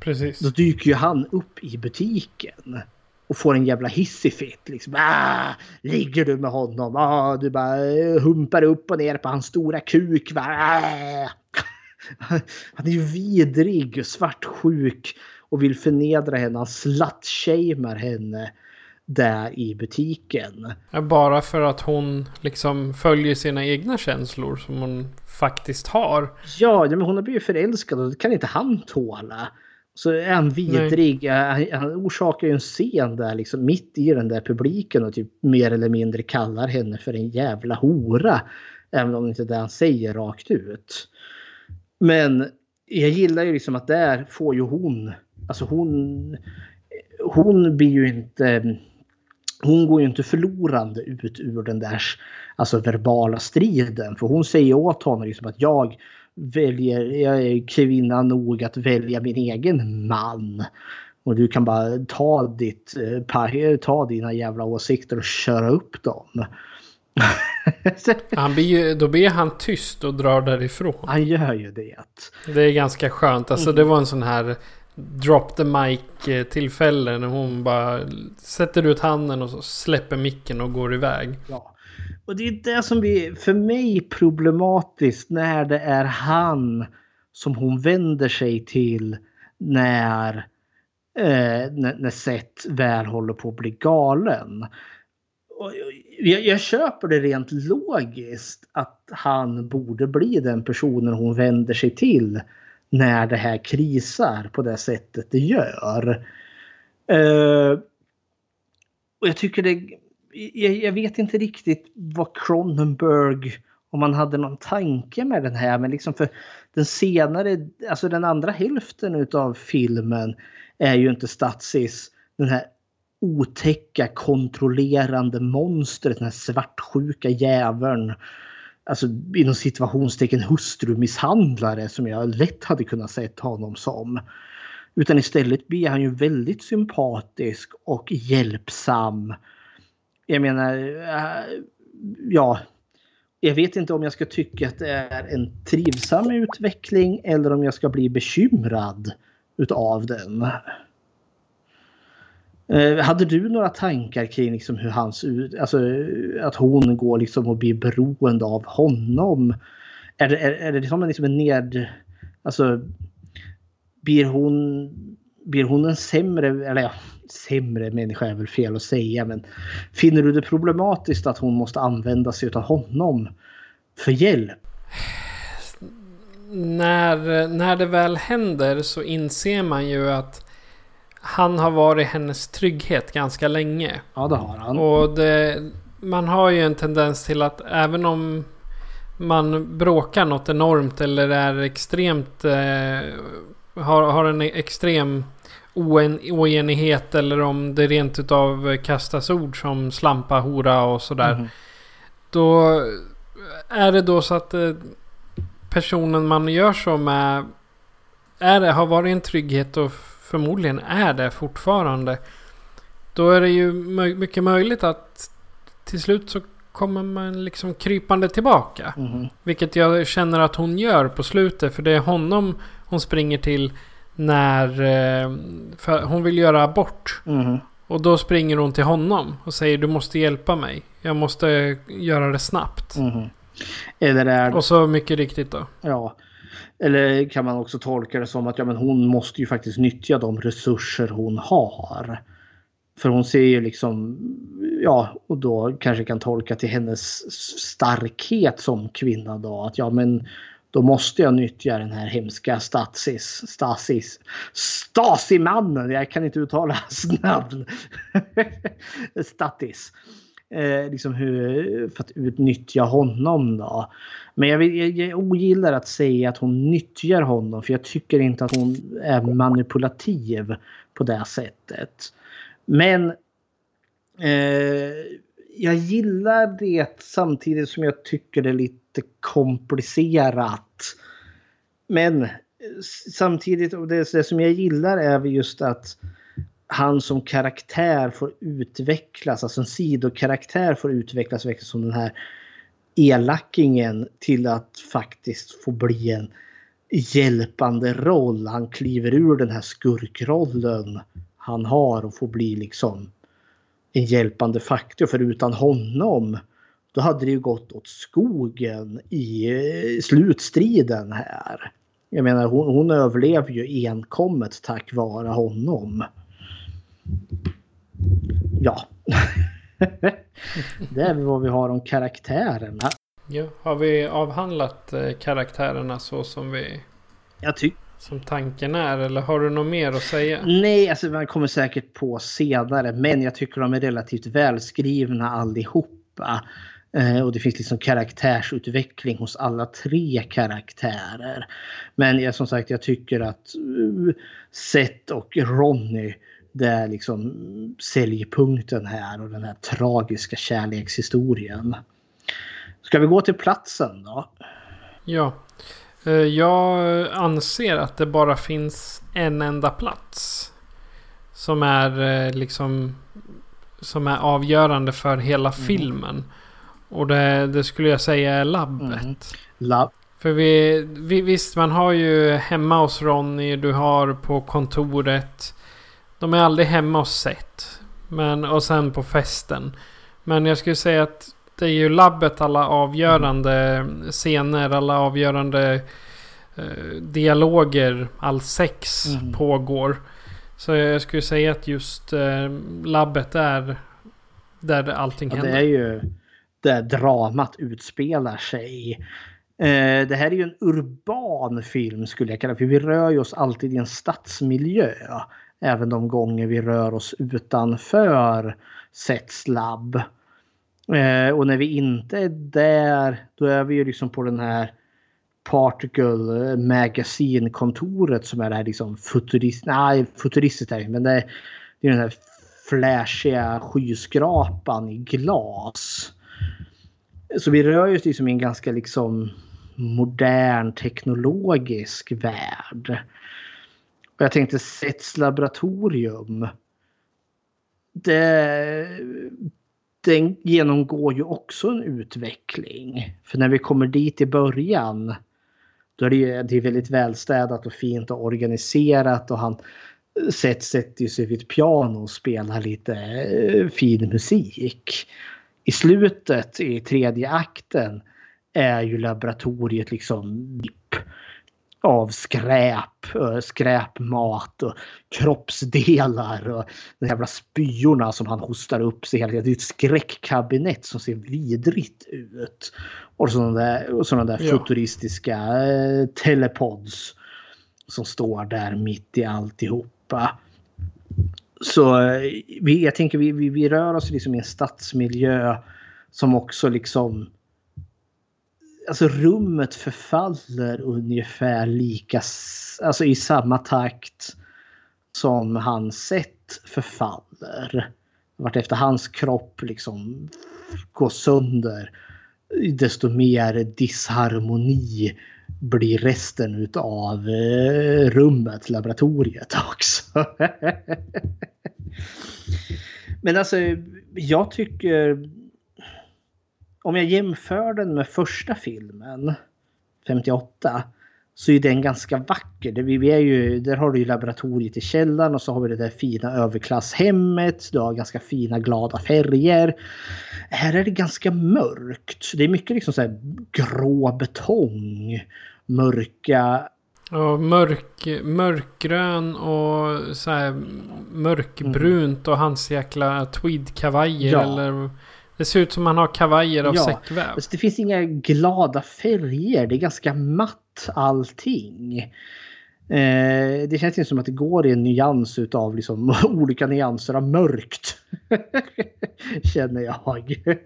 Precis. Då dyker ju han upp i butiken. Och får en jävla hissig fit. Liksom. Ah, ligger du med honom? Ah, du bara eh, humpar upp och ner på hans stora kuk. Ah. Han är ju vidrig och svartsjuk. Och vill förnedra henne. Han slut-shamear henne. Där i butiken. Bara för att hon liksom följer sina egna känslor som hon faktiskt har. Ja, ja, men hon har blivit förälskad och det kan inte han tåla. Så är han vidrig. Han, han orsakar ju en scen där liksom mitt i den där publiken och typ mer eller mindre kallar henne för en jävla hora. Även om det inte är det han säger rakt ut. Men jag gillar ju liksom att där får ju hon, alltså hon, hon blir ju inte, hon går ju inte förlorande ut ur den där alltså verbala striden. För hon säger åt honom liksom att jag väljer, jag är kvinna nog att välja min egen man. Och du kan bara ta, ditt, eh, pa- ta dina jävla åsikter och köra upp dem. Han blir ju, då blir han tyst och drar därifrån. Han gör ju det. Det är ganska skönt. Alltså det var en sån här drop the mic eh, tillfälle när hon bara sätter ut handen och släpper micken och går iväg. Ja. Och det är det som blir för mig problematiskt när det är han som hon vänder sig till när, eh, när, när Seth väl håller på att bli galen. Och jag, jag köper det rent logiskt att han borde bli den personen hon vänder sig till när det här krisar på det sättet det gör. Eh, och jag tycker det jag, jag vet inte riktigt vad Cronenberg, om man hade någon tanke med den här, men liksom för den senare, alltså den andra hälften utav filmen är ju inte Statsis, den här otäcka kontrollerande monstret, den här svartsjuka jäveln. Alltså inom situationstecken hustrumisshandlare som jag lätt hade kunnat sett honom som. Utan istället blir han ju väldigt sympatisk och hjälpsam jag menar, äh, ja. Jag vet inte om jag ska tycka att det är en trivsam utveckling eller om jag ska bli bekymrad utav den. Eh, Hade du några tankar kring liksom hur hans, alltså att hon går liksom och blir beroende av honom? Är det, är, är det liksom en, liksom en ned, alltså blir hon, blir hon en sämre, eller ja, sämre människa är väl fel att säga, men finner du det problematiskt att hon måste använda sig av honom för hjälp? När, när det väl händer så inser man ju att han har varit hennes trygghet ganska länge. Ja, det har han. Och det, man har ju en tendens till att även om man bråkar något enormt eller är extremt... Eh, har, har en extrem oen, oenighet eller om det rent utav kastas ord som slampa, hora och sådär. Mhm. Då är det då så att eh, personen man gör så med är det, har varit en trygghet och förmodligen är det fortfarande. Då är det ju mycket möjligt att till slut så kommer man liksom krypande tillbaka. Mhm. Vilket jag känner att hon gör på slutet. För det är honom hon springer till När... Eh, för hon vill göra abort. Mhm. Och då springer hon till honom och säger du måste hjälpa mig. Jag måste göra det snabbt. Mhm. Eller är Och så mycket riktigt då. Ja. Eller kan man också tolka det som att ja, men hon måste ju faktiskt nyttja de resurser hon har. För hon ser ju liksom, ja, och då kanske kan tolka till hennes starkhet som kvinna då. Att ja, men då måste jag nyttja den här hemska Stasis, Stasis, Stasimannen. Jag kan inte uttala hans namn. Statis. Eh, liksom hur, för att utnyttja honom då. Men jag, jag, jag ogillar att säga att hon nyttjar honom för jag tycker inte att hon är manipulativ på det sättet. Men eh, jag gillar det samtidigt som jag tycker det är lite jättekomplicerat. Men samtidigt, och det, det som jag gillar är just att han som karaktär får utvecklas, alltså en sidokaraktär får utvecklas som den här elakingen till att faktiskt få bli en hjälpande roll. Han kliver ur den här skurkrollen han har och får bli liksom en hjälpande faktor. För utan honom då hade det ju gått åt skogen i eh, slutstriden här. Jag menar hon, hon överlever ju enkommet tack vare honom. Ja. det är vad vi har om karaktärerna. Ja, har vi avhandlat eh, karaktärerna så som vi... Jag tycker... Som tanken är eller har du något mer att säga? Nej, alltså man kommer säkert på senare. Men jag tycker de är relativt välskrivna allihopa. Eh, och det finns liksom karaktärsutveckling hos alla tre karaktärer. Men jag, som sagt, jag tycker att uh, Seth och Ronny det är liksom säljpunkten här och den här tragiska kärlekshistorien. Ska vi gå till platsen då? Ja. Eh, Jag anser att det bara finns en enda plats. Som är eh, liksom som är avgörande för hela Mm. filmen. Och det, det skulle jag säga är labbet. Mm. Labb. För vi, vi, visst, man har ju hemma hos Ronny, du har på kontoret. De är aldrig hemma hos Seth. Men, och sen på festen. Men jag skulle säga att det är ju labbet alla avgörande scener, alla avgörande eh, dialoger, all sex Mm. pågår. Så jag skulle säga att just eh, labbet är där allting Ja, händer. det är ju där dramat utspelar sig. Eh, det här är ju en urban film skulle jag kalla det. För vi rör ju oss alltid i en stadsmiljö. Även de gånger vi rör oss utanför Sets labb. Eh, och när vi inte är där då är vi ju liksom på den här Particle Magazine-kontoret som är det här liksom futurist, nej, futuristiskt är det, men det är, det är den här flashiga skyskrapan i glas. Så vi rör oss liksom i en ganska liksom modern teknologisk värld. Och jag tänkte Sets laboratorium. Det, den genomgår ju också en utveckling. För när vi kommer dit i början då är det, ju, det är väldigt välstädat och fint och organiserat och han Seth sätter sig vid ett piano och spelar lite eh, fin musik. I slutet i tredje akten är ju laboratoriet liksom av skräp, skräpmat och kroppsdelar och de jävla spyorna som han hostar upp sig hela tiden. Det är ett skräckkabinett som ser vidrigt ut. Och sådana där, och sådana där Ja. futuristiska eh, telepods som står där mitt i alltihopa. Så eh, vi, jag tänker vi, vi, vi rör oss liksom i en stadsmiljö som också liksom Alltså rummet förfaller ungefär lika, alltså i samma takt som hans sätt förfaller. Vart efter hans kropp liksom går sönder desto mer disharmoni blir resten utav eh, rummet, laboratoriet också. Men alltså, jag tycker... Om jag jämför den med första filmen, 58, så är den ganska vacker. Vi, är ju, där har du ju laboratoriet i källaren och så har vi det där fina överklasshemmet. Du har ganska fina glada färger. Här är det ganska mörkt. Det är mycket liksom så här grå betong. Mörka och mörk, mörkgrön och så här mörkbrunt och hans jäkla tweedkavajer Ja. eller... Det ser ut som han har kavajer av Ja, säckväv. alltså det finns inga glada färger. Det är ganska matt allting. Eh, det känns inte som att det går i en nyans utav liksom olika nyanser av mörkt. Känner jag.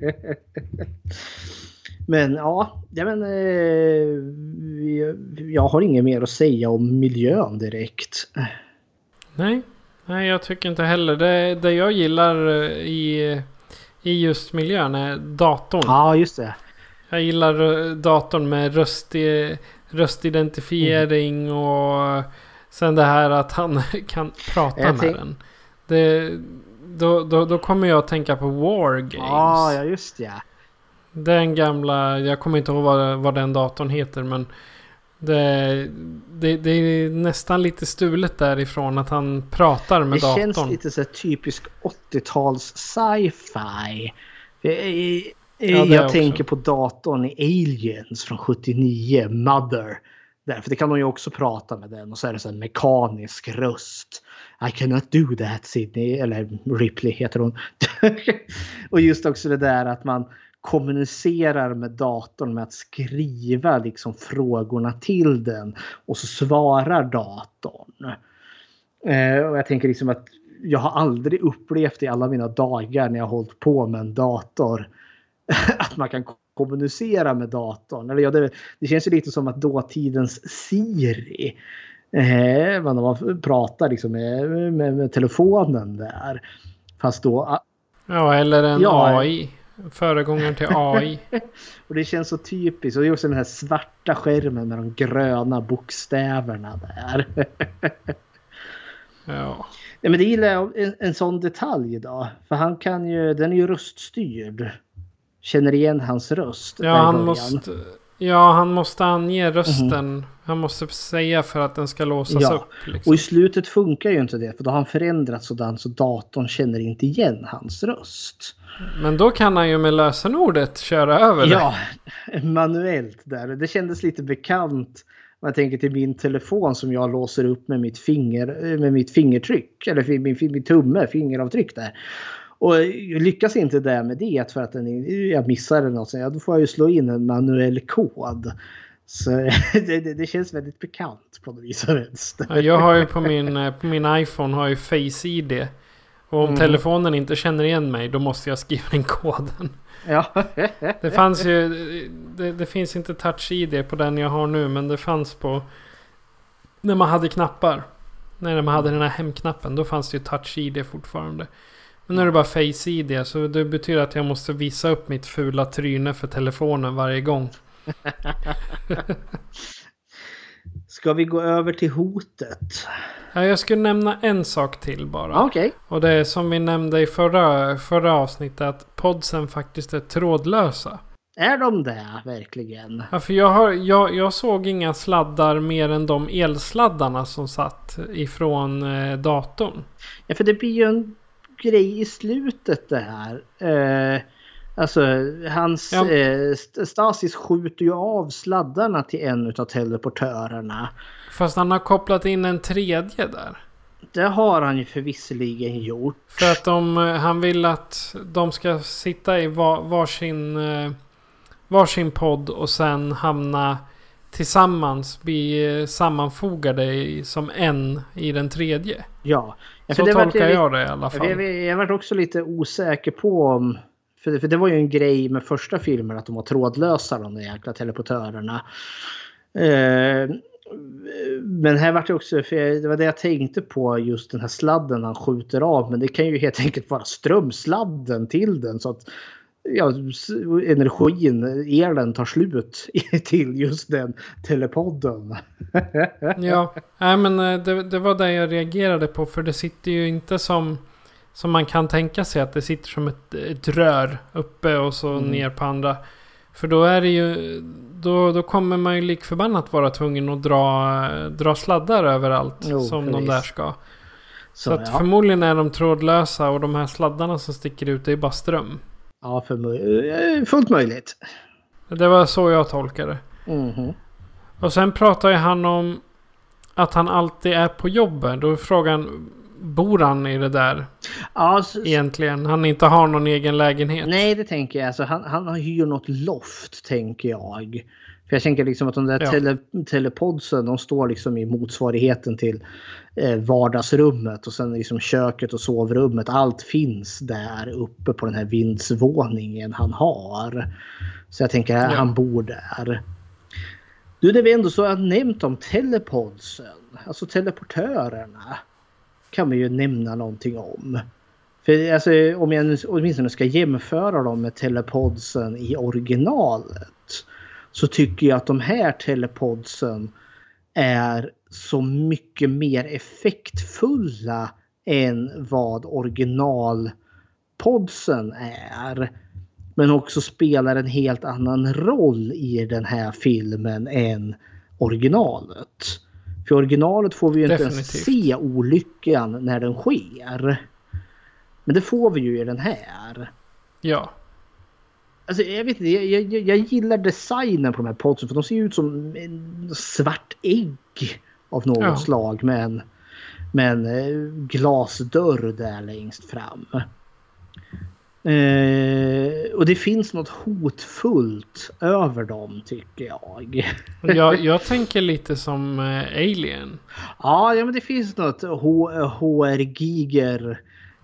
men ja, ja men, eh, jag har inget mer att säga om miljön direkt. Nej, nej jag tycker inte heller. Det, det jag gillar eh, i, i just miljön är datorn. Ja, just det. Jag gillar eh, datorn med röst, röstidentifiering Mm. och sen det här att han kan prata Jag med tänk- den. Det, då, då, då kommer jag att tänka på War Games. Ja, ja just det. Den gamla, jag kommer inte ihåg vad, vad den datorn heter men det, det, det är nästan lite stulet därifrån att han pratar med det datorn. känns lite så typisk 80-tals sci-fi. Ja, det jag också. tänker på datorn i Aliens från 79, Mother. Där, för det kan de ju också prata med den och så är det så en mekanisk röst. I cannot do that Sydney, eller Ripley heter hon. och just också det där att man kommunicerar med datorn med att skriva liksom frågorna till den och så svarar datorn. Eh, och jag tänker liksom att jag har aldrig upplevt i alla mina dagar när jag har hållit på med en dator att man kan kommunicera med datorn. Eller ja, det, det känns ju lite som att dåtidens Siri. Eh, man pratar liksom med, med, med telefonen där. Fast då... Ja, eller en Ja. AI. Föregångaren till AI. Och det känns så typiskt. Och det är också den här svarta skärmen med de gröna bokstäverna där. Ja. Nej, men det gillar jag en, en sån detalj då. För han kan ju, den är ju röststyrd. Känner igen hans röst. Ja, han måste, ja, han måste ange rösten. Han måste säga för att den ska låsas Ja, upp. Liksom. och i slutet funkar ju inte det. För då har han förändrat sådant så datorn känner inte igen hans röst. Men då kan han ju med lösenordet köra över det. Ja, manuellt där. Det kändes lite bekant. Om jag tänker till min telefon som jag låser upp med mitt, finger, med mitt fingertryck. Eller min, min tumme, fingeravtryck där. Och lyckas inte där med det för att den, jag missar något. Så ja, då får jag ju slå in en manuell kod. Så det, det, det känns väldigt bekant på något vis och vänster. Ja, jag har ju på min, eh, på min iPhone har ju Face ID. Och om Mm. telefonen inte känner igen mig då måste jag skriva in koden. Ja. Det fanns ju... Det, det finns inte Touch ID på den jag har nu men det fanns på... När man hade knappar. När man hade den här hemknappen då fanns det ju Touch ID fortfarande. Men nu är det bara Face ID så det betyder att jag måste visa upp mitt fula tryne för telefonen varje gång. Ska vi gå över till hotet? Ja, jag skulle nämna en sak till bara. Okej. Och det är som vi nämnde i förra, förra avsnittet att podsen faktiskt är trådlösa. Är de det verkligen? Ja, för jag, har, jag, jag såg inga sladdar mer än de elsladdarna som satt ifrån eh, datorn. Ja, för det blir ju en grej i slutet det här. Eh, alltså, hans Ja. eh, St- Stasis skjuter ju av sladdarna till en av teleportörerna. Fast han har kopplat in en tredje där. Det har han ju förvisserligen gjort. För att de, eh, han vill att de ska sitta i var, varsin, eh, varsin podd och sen hamna tillsammans, bli eh, sammanfogade i, som en i den tredje. Ja. ja Så tolkar jag det i alla fall. Jag, jag, jag varit också lite osäker på om... För, för det var ju en grej med första filmen att de var trådlösa de där jäkla teleportörerna. Eh, men här vart det också, för jag- det var det jag tänkte på just den här sladden han skjuter av. Men det kan ju helt enkelt vara strömsladden till den så att ja, energin, elen tar slut till just den telepodden. Ja, nej men eh, det, det var det jag reagerade på. För det sitter ju inte som, som man kan tänka sig att det sitter som ett, ett rör uppe och så Mm. ner på andra. För då är det ju... Då, då kommer man ju lik förbannat vara tvungen att dra, dra sladdar överallt. Jo, som de precis. där ska. Så, Så, att ja. förmodligen är de trådlösa och de här sladdarna som sticker ut det är bara ström. Ja, för, eh, fullt möjligt. Det var så jag tolkade det. Mhm. Och sen pratar ju han om att han alltid är på jobbet. Då är frågan, bor han i det där Ja, så, egentligen? Han inte har någon egen lägenhet. Nej, det tänker jag. Alltså, han, han hyr något loft, tänker jag. För jag tänker liksom att de där Ja. tele, telepodsen, de står liksom i motsvarigheten till eh, vardagsrummet och sen liksom köket och sovrummet. Allt finns där uppe på den här vindsvåningen han har. Så jag tänker att Ja. han bor där. Du, det vi ändå så har nämnt om telepodsen, alltså teleportörerna, kan vi ju nämna någonting om. För alltså, om jag åtminstone ska jämföra dem med telepodsen i originalet så tycker jag att de här telepodsen är så mycket mer effektfulla än vad originalpodsen är. Men också spelar en helt annan roll i den här filmen än originalet. För originalet får vi ju inte ens Definitivt. se olyckan när den sker. Men det får vi ju i den här. Ja. Alltså jag vet inte, jag, jag, jag gillar designen på de här podsen för de ser ut som en svart ägg av något Ja. slag med en, med en eh, glasdörr där längst fram. Eh, och det finns något hotfullt över dem tycker jag. Jag, jag tänker lite som eh, Alien. Ja, ja men det finns något H- HR Giger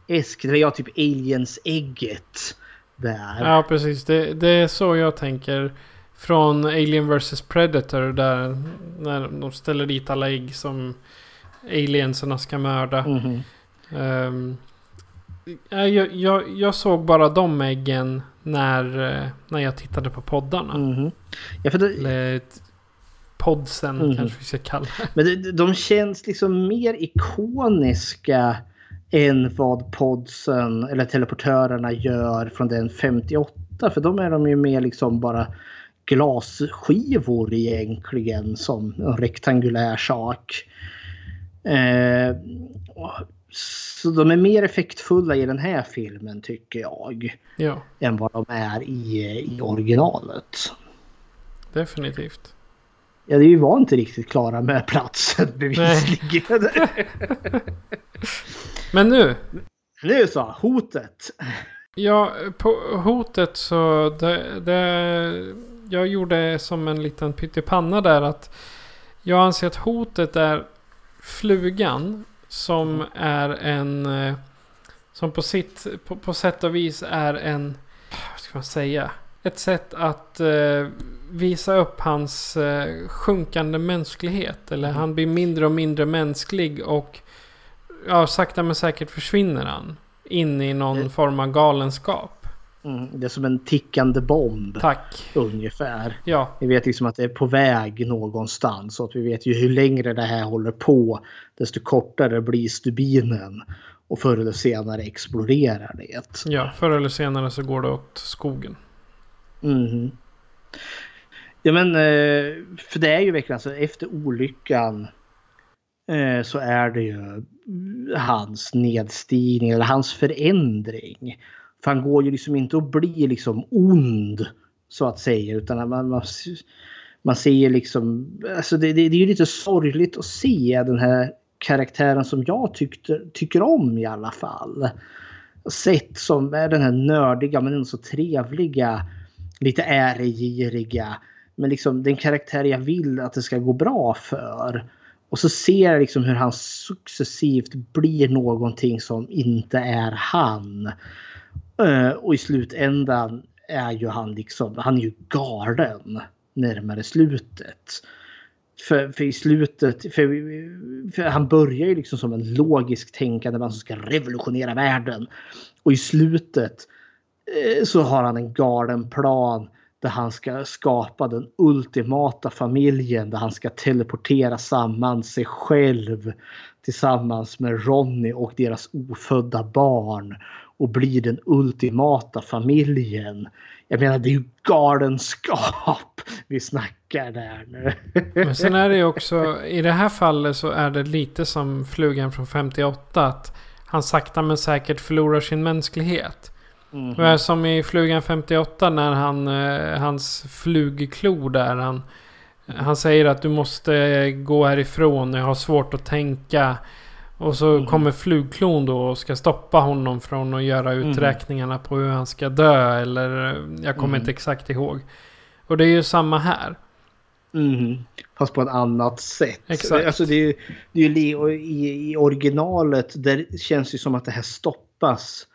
eskt. Det är jag typ Aliens-ägget där. Ja, precis. Det, det är så jag tänker. Från Alien vs Predator där när de ställer dit alla ägg som alienserna ska mörda. Mhm. Ehm, ja, jag, jag, jag såg bara de äggen när, eh, när jag tittade på poddarna. Mhm. Ja, för det, Eller podsen Mhm. kanske vi ska kalla. Men det, de känns liksom mer ikoniska än vad podsen eller teleportörerna gör från den 58. För de är de ju mer liksom bara glasskivor egentligen som en rektangulär sak. Eh, så de är mer effektfulla i den här filmen tycker jag. Ja, Än vad de är i, i originalet. definitivt. Ja, det var inte riktigt klara med platsen bevisligen. Men nu. Nu så, hotet. Ja, på hotet så det, det, jag gjorde som en liten pyttipanna där att jag anser att hotet är flugan som är en eh, som på sitt på, på sätt och vis är en vad ska man säga ett sätt att eh, visa upp hans eh, sjunkande mänsklighet eller han blir mindre och mindre mänsklig och ja, sakta men säkert försvinner han in i någon form av galenskap. Mm, det är som en tickande bomb. Tack. Ungefär. Ja. Vi vet liksom att det är på väg någonstans. Så att vi vet ju hur längre det här håller på. Desto kortare blir stubinen. Och förr eller senare exploderar det. Ja, förr eller senare så går det åt skogen. Mhm. Ja men eh, för det är ju verkligen så efter olyckan eh, så är det ju hans nedstigning eller hans förändring. För han går ju liksom inte att bli liksom ond så att säga utan man, man, man ser liksom, alltså det, det, det är ju lite sorgligt att se den här karaktären som jag tyckte, tycker om i alla fall. Sett som är den här nördiga men ändå så trevliga, lite äregiriga. Men liksom den karaktär jag vill att det ska gå bra för. Och så ser jag liksom hur han successivt blir någonting som inte är han. Eh, och i slutändan är ju han liksom, han är ju galen närmare slutet. För, för i slutet, för, för han börjar ju liksom som en logisk tänkande man som ska revolutionera världen. Och i slutet eh, så har han en galen plan där han ska skapa den ultimata familjen där han ska teleportera samman sig själv tillsammans med Ronny och deras ofödda barn. och bli den ultimata familjen. Jag menar det är ju galenskap vi snackar där nu. Men sen är det ju också, i det här fallet så är det lite som flugan från 58. Att han sakta men säkert förlorar sin mänsklighet. Det är som i flugan 58 när han, eh, hans flugklo där. Han, han säger att du måste gå härifrån, jag har svårt att tänka. Och så Mhm. kommer flugklon då och ska stoppa honom från att göra Mhm. uträkningarna på hur han ska dö. Eller eh, jag kommer Mhm. inte exakt ihåg. Och det är ju samma här. Mhm. Fast på ett annat sätt. Exakt. Alltså det är ju, det är ju i, i originalet där känns det som att det här stoppas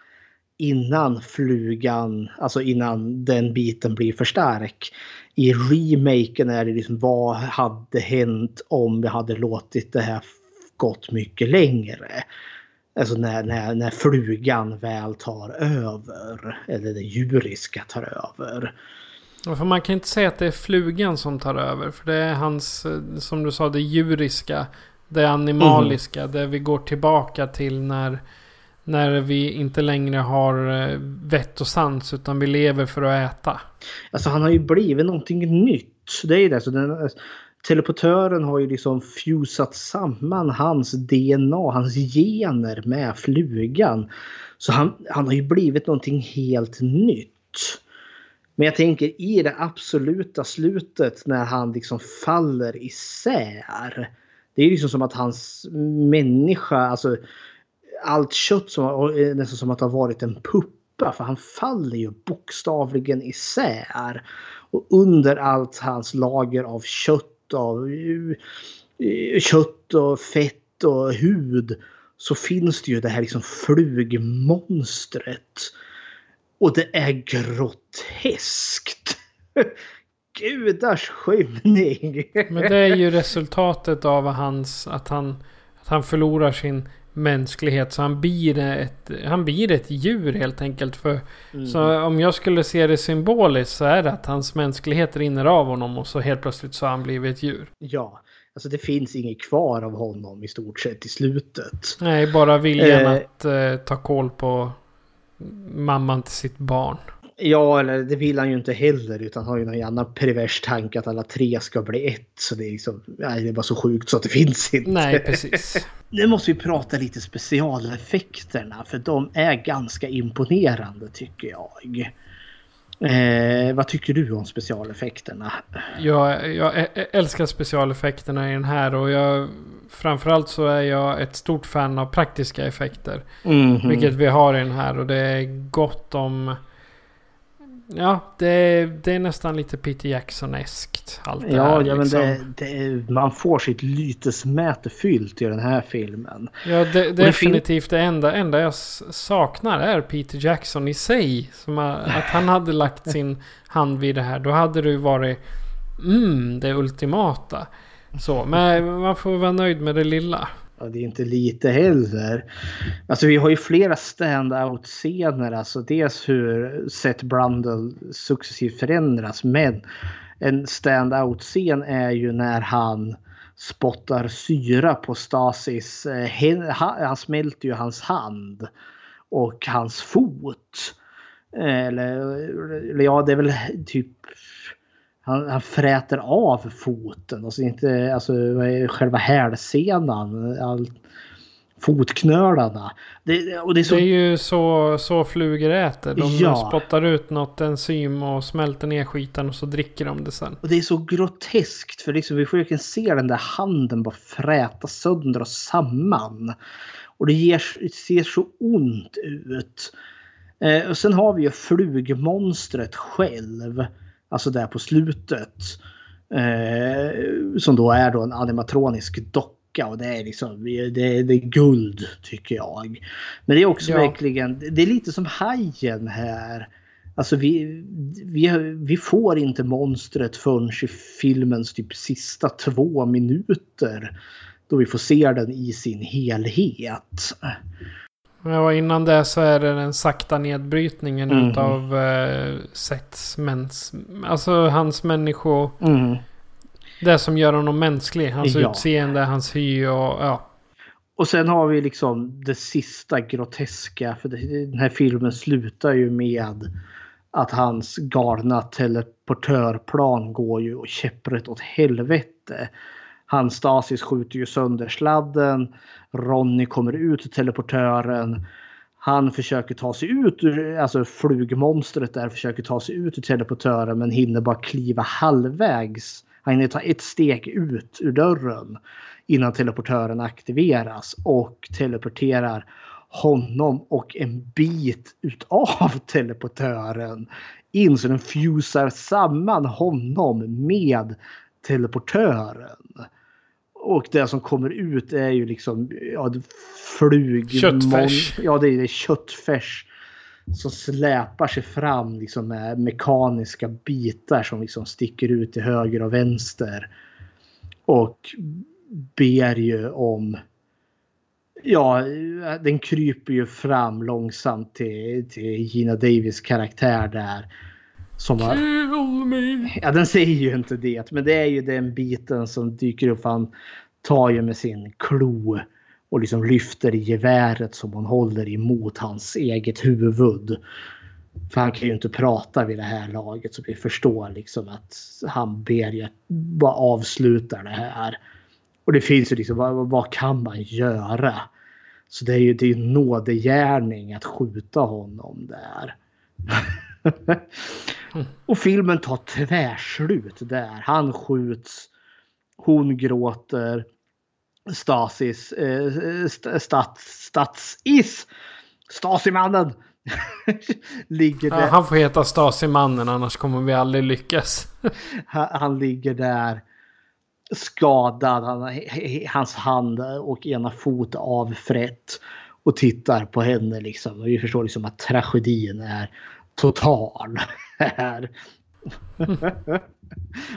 innan flugan, alltså innan den biten blir för stark. I remaken är det liksom vad hade hänt om vi hade låtit det här gått mycket längre. Alltså när, när, när flugan väl tar över. Eller det djuriska tar över. För man kan inte säga att det är flugan som tar över. För det är hans, eh, som du sa, det djuriska. Det animaliska. Det vi går tillbaka till när, när vi inte längre har eh, vett och sans. Utan vi lever för att äta. Alltså han har ju blivit någonting nytt. Det är ju det. Så den, teleportören har ju liksom fusat samman hans DNA, hans gener med flugan. Så han, han har ju blivit någonting helt nytt. Men jag tänker i det absoluta slutet när han liksom faller isär. Det är liksom som att hans människa, alltså allt kött som eh, nästan som att ha varit en puppa. För han faller ju bokstavligen isär. Och under allt hans lager av kött, av eh, kött och fett och hud så finns det ju det här liksom flugmonstret. Och det är groteskt. Gudars skymning. Men det är ju resultatet av hans, att han, att han förlorar sin mänsklighet. Så han blir ett, han blir ett djur helt enkelt. För, Mm. Så om jag skulle se det symboliskt så är det att hans mänsklighet rinner av honom och så helt plötsligt så har han blivit ett djur. Ja, alltså det finns inget kvar av honom i stort sett i slutet. Nej, bara viljan Eh. att eh, ta koll på mamman till sitt barn. Ja, eller det vill han ju inte heller utan har ju någon annan pervers tanke att alla tre ska bli ett. Så det är liksom, nej, det är bara så sjukt så att det finns inte. Nej, precis. Nu måste vi prata lite specialeffekterna för de är ganska imponerande tycker jag. Eh, vad tycker du om specialeffekterna? Jag, jag älskar specialeffekterna i den här och jag framförallt så är jag ett stort fan av praktiska effekter. Mhm. Vilket vi har i den här och det är gott om... Ja, det är, det är nästan lite Peter Jackson-eskt. Allt det Ja, här, ja men liksom. det, det, man får sitt lytesmäte fyllt i den här filmen. Ja, det, definitivt det enda, enda jag saknar är Peter Jackson i sig. Som att han hade lagt sin hand vid det här. Då hade det varit mm, det ultimata. Så, men man får vara nöjd med det lilla. Ja, det är inte lite heller. Alltså vi har ju flera stand-out-scener. Alltså dels hur Seth Brundle successivt förändras. Men en stand-out-scen är ju när han spottar syra på Stasis. Eh, han smälter ju hans hand och hans fot. Eh, eller, eller ja, det är väl typ han, han fräter av foten. Alltså inte alltså, själva hälsenan. All, fotknölarna. Det, och det är så, Det är ju så, så flugor äter. De Ja. spottar ut något enzym och smälter ner skiten och så dricker de det sen. och det är så groteskt för liksom, vi får verkligen se den där handen bara fräta sönder och samman. Och det ger, ser så ont ut. Eh, och sen har vi ju flugmonstret själv. Alltså där på slutet. Eh, som då är då en animatronisk docka. Och det är liksom det, det är guld tycker jag. Men det är också Ja. verkligen, det är lite som hajen här. Alltså vi, vi, vi får inte monstret förrän i filmens typ sista två minuter. Då vi får se den i sin helhet. Ja, innan det så är det den sakta nedbrytningen Mhm. utav eh, Sets mäns... Alltså hans människo... Mm. Det som gör honom mänsklig. Hans Ja. utseende, hans hy och ja. Och sen har vi liksom det sista groteska. För den här filmen slutar ju med att hans galna teleportörplan går ju käpprätt åt helvete. Han Stasis skjuter ju sönder sladden. Ronny kommer ut ur teleportören. Han försöker ta sig ut ur, alltså flugmonstret där försöker ta sig ut ur teleportören men hinner bara kliva halvvägs. Han hinner ta ett steg ut ur dörren innan teleportören aktiveras och teleporterar honom och en bit utav teleportören in så den fusar samman honom med teleportören. Och det som kommer ut är ju liksom ja, flug... Köttfärs. Ja, det är, det är köttfärs. Som släpar sig fram liksom med mekaniska bitar som liksom sticker ut till höger och vänster. Och ber ju om... Ja, den kryper ju fram långsamt till, till Gina Davis karaktär där. Som har, Kill me. Ja, den säger ju inte det. Men det är ju den biten som dyker upp. Han tar ju med sin klo och liksom lyfter i geväret som hon håller emot hans eget huvud. För han kan ju inte prata vid det här laget så vi förstår liksom att han ber ju att bara avsluta det här. Och det finns ju liksom, vad, vad kan man göra? Så det är ju det är nådegärning att skjuta honom där. Och filmen tar tvärslut där. Han skjuts. Hon gråter. Stasis. Eh, stats, statsis. Stasimannen. ligger där. Ja, han får heta Stasi-mannen annars kommer vi aldrig lyckas. han, han ligger där skadad. Han, hans hand och ena fot avfrätt. Och tittar på henne liksom. Och vi förstår liksom att tragedin är total här.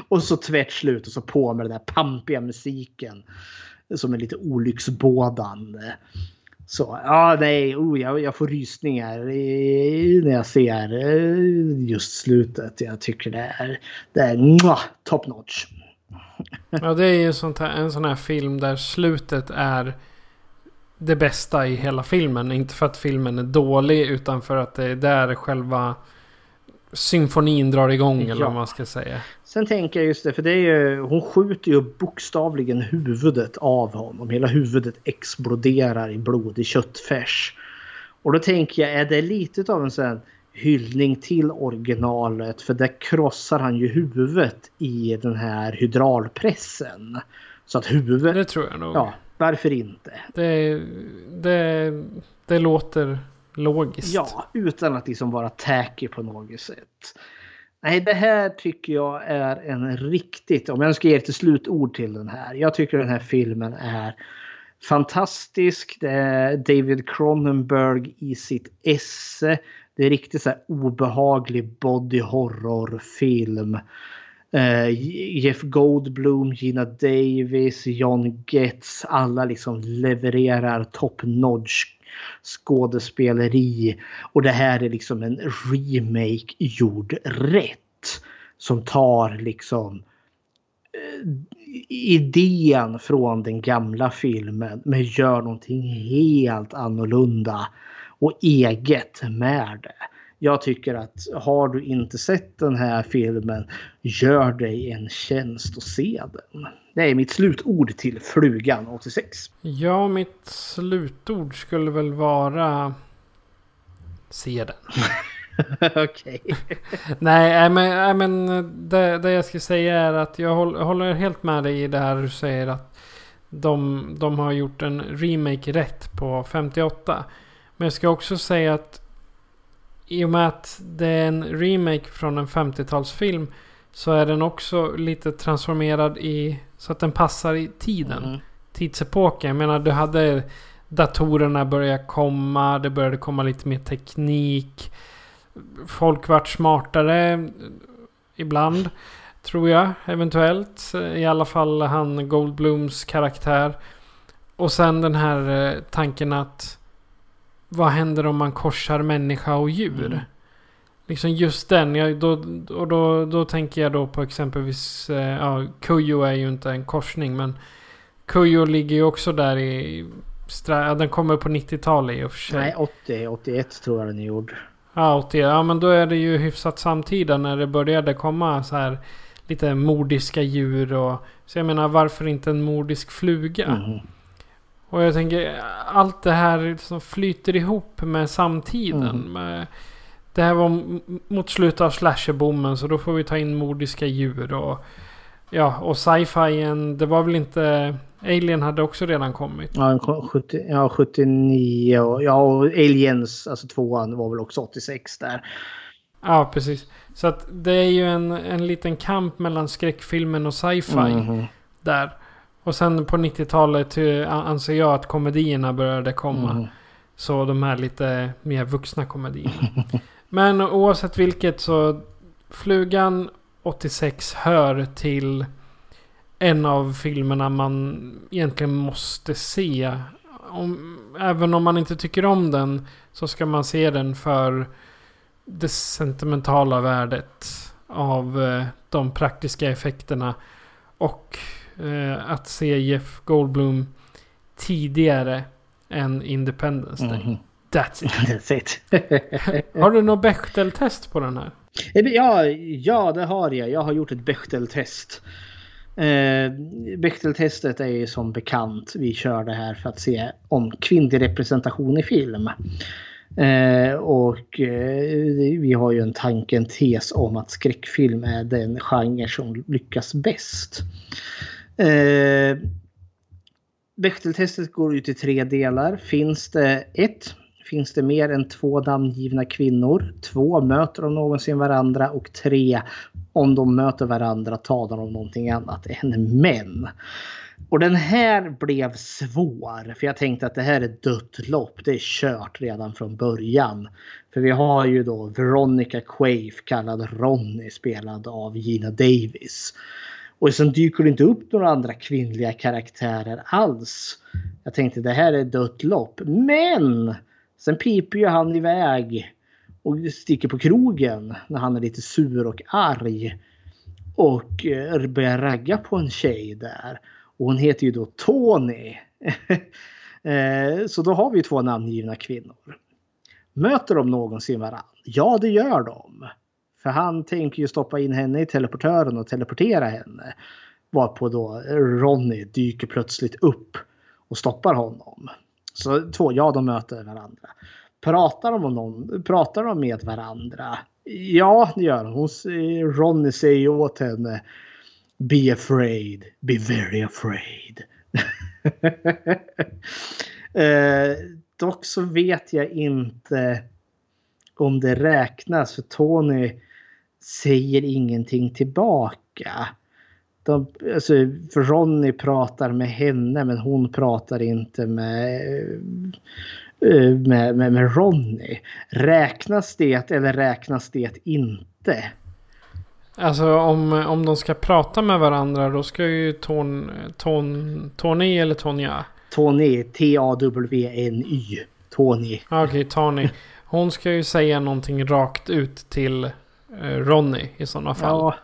och så tvärt slut och så på med den där pampiga musiken. Som är lite olycksbådande. Så ja, nej, oh, jag, jag får rysningar när jag ser eh, just slutet. Jag tycker det är, det är top notch. Ja, det är ju sånt här, en sån här film där slutet är det bästa i hela filmen. Inte för att filmen är dålig utan för att det är där själva symfonin drar igång eller Ja. vad man ska säga. Sen tänker jag just det, för det är ju, hon skjuter ju bokstavligen huvudet av honom. Hela huvudet exploderar i blodig köttfärs. Och då tänker jag, är det lite av en sån hyllning till originalet? För där krossar han ju huvudet i den här hydraulpressen. Så att huvudet... Det tror jag nog. Ja, varför inte? Det, det, det låter logiskt. Ja, utan att liksom vara tacky på något sätt. Nej, det här tycker jag är en riktigt, om jag ska ge ett slutord till den här. Jag tycker den här filmen är fantastisk. Det är David Cronenberg i sitt esse. Det är riktigt så här obehaglig body horror film. Eh, Jeff Goldblum, Gina Davis, John Getz. Alla liksom levererar top notch skådespeleri. Och det här är liksom en remake gjord rätt. Som tar liksom eh, idén från den gamla filmen men gör någonting helt annorlunda och eget med det. Jag tycker att har du inte sett den här filmen, gör dig en tjänst och se den. Det är mitt slutord till Flugan 86. Ja, mitt slutord skulle väl vara... Se den. Okej. Nej, men, det, det jag ska säga är att jag håller, håller helt med dig i det här du säger att de, de har gjort en remake rätt på 58. Men jag ska också säga att i och med att det är en remake från en 50-talsfilm så är den också lite transformerad i så att den passar i tiden. Mm. Tidsepoken. Jag menar du hade datorerna började komma. Det började komma lite mer teknik. Folk vart smartare ibland. Tror jag eventuellt. I alla fall han Goldblums karaktär. Och sen den här eh, tanken att vad händer om man korsar människa och djur? Mm. Liksom just den. Jag, då, och då, då tänker jag då på exempelvis... Eh, ja, Kujo är ju inte en korsning men... Kujo ligger ju också där i stra- ja, den kommer på 90-talet i och för sig. Nej, 80, 81 tror jag den är gjord. Ja, 80. Ja, men då är det ju hyfsat samtida när det började komma så här lite mordiska djur och... Så jag menar, varför inte en mordisk fluga? Mm. Och jag tänker, allt det här som flyter ihop med samtiden. Mm. Med, det här var mot slutet av slasherboomen så då får vi ta in mordiska djur och... Ja, och sci-fien, det var väl inte... Alien hade också redan kommit. Ja, en ko- 70, ja 79 och, ja, och Aliens, alltså tvåan var väl också 86 där. Ja, precis. Så att det är ju en, en liten kamp mellan skräckfilmen och sci-fi. Mhm. Där. Och sen på 90-talet eh, anser jag att komedierna började komma. Mhm. Så de här lite mer vuxna komedierna. Men oavsett vilket så Flugan 86 hör till en av filmerna man egentligen måste se. Om, även om man inte tycker om den så ska man se den för det sentimentala värdet av eh, de praktiska effekterna. Och eh, att se Jeff Goldblum tidigare än Independence Day. Mhm. That's it. That's it. Har du något Bechdel-test på den här? Eh, Ja, ja, det har jag. Jag har gjort ett Bechdel-test. Eh, Bechdel-testet är ju som bekant. Vi kör det här för att se om kvinnlig representation i film. Eh, och eh, vi har ju en tanke, en tes om att skräckfilm är den genre som lyckas bäst. Eh, Bechteltestet går ut i tre delar. Finns det ett Finns det mer än två namngivna kvinnor? Två, möter de någonsin varandra? Och tre, om de möter varandra talar de om någonting annat än män. Och den här blev svår. För jag tänkte att det här är dött lopp. Det är kört redan från början. För vi har ju då Veronica Quaife kallad Ronny spelad av Gina Davis. Och sen dyker det inte upp några andra kvinnliga karaktärer alls. Jag tänkte det här är dött lopp. Men! Sen piper ju han iväg och sticker på krogen när han är lite sur och arg. Och eh, börjar ragga på en tjej där. Och hon heter ju då Tony. Eh, så då har vi två namngivna kvinnor. Möter de någonsin varandra? Ja, det gör de. För han tänker ju stoppa in henne i teleportören och teleportera henne. Varpå då Ronny dyker plötsligt upp och stoppar honom. Så två, ja de möter varandra. Pratar de, om någon, pratar de med varandra? Ja, det gör de. Hon, Ronny säger åt henne Be afraid, be very afraid. eh, dock så vet jag inte om det räknas för Tony säger ingenting tillbaka. De, alltså, Ronny pratar med henne men hon pratar inte med, eh, med, med, med Ronny. Räknas det eller räknas det inte? Alltså om, om de ska prata med varandra då ska ju ton, ton, Tony eller Tonja? Tony, T-A-W-N-Y. Tony. Okej, Tony. Hon ska ju säga någonting rakt ut till Ronny i sådana fall. Ja,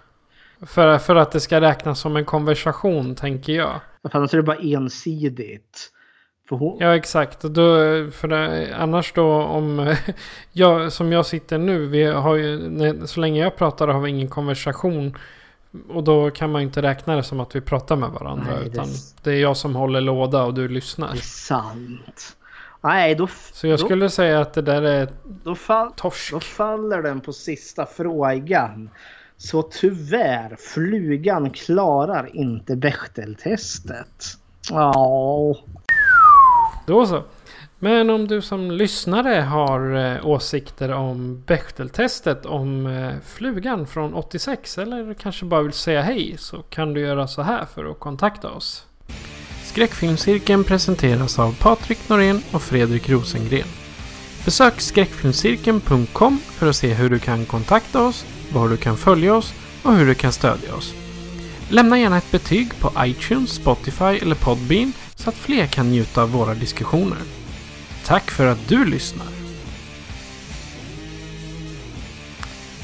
För, för att det ska räknas som en konversation tänker jag. för annars är det bara ensidigt. Ja exakt. Då, för det, annars då om jag, som jag sitter nu. Vi har ju, så länge jag pratar har vi ingen konversation. Och då kan man ju inte räkna det som att vi pratar med varandra. Nej, det- utan det är jag som håller låda och du lyssnar. det är sant. Nej, då, Så jag då- skulle säga att det där är då, fall, torsk. då faller den på sista frågan. Så tyvärr, flugan klarar inte Bechteltestet. Ja, Då så. Men om du som lyssnare har eh, åsikter om Bechteltestet om eh, flugan från 86 eller kanske bara vill säga hej så kan du göra så här för att kontakta oss. Skräckfilmscirkeln presenteras av Patrik Norén och Fredrik Rosengren. Besök skräckfilmscirkeln.com för att se hur du kan kontakta oss, var du kan följa oss och hur du kan stödja oss. Lämna gärna ett betyg på iTunes, Spotify eller Podbean så att fler kan njuta av våra diskussioner. Tack för att du lyssnar!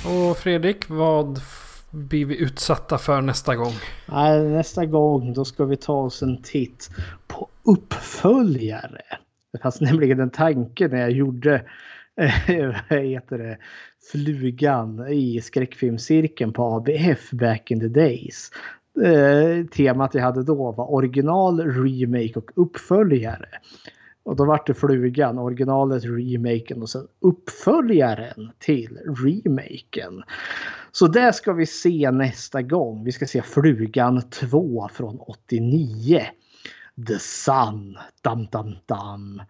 Och Fredrik, vad blir vi utsatta för nästa gång? nej, nästa gång då ska vi ta oss en titt på uppföljare. Det fanns nämligen en tanke när jag gjorde vad heter det, flugan i skräckfilmscirkeln på ABF back in the days. Eh, temat jag hade då var original, remake och uppföljare. Och då var det flugan, originalet, remaken och sen uppföljaren till remaken. Så det ska vi se nästa gång. Vi ska se Flugan 2 från 89. The Sun. Dam, dam, dam.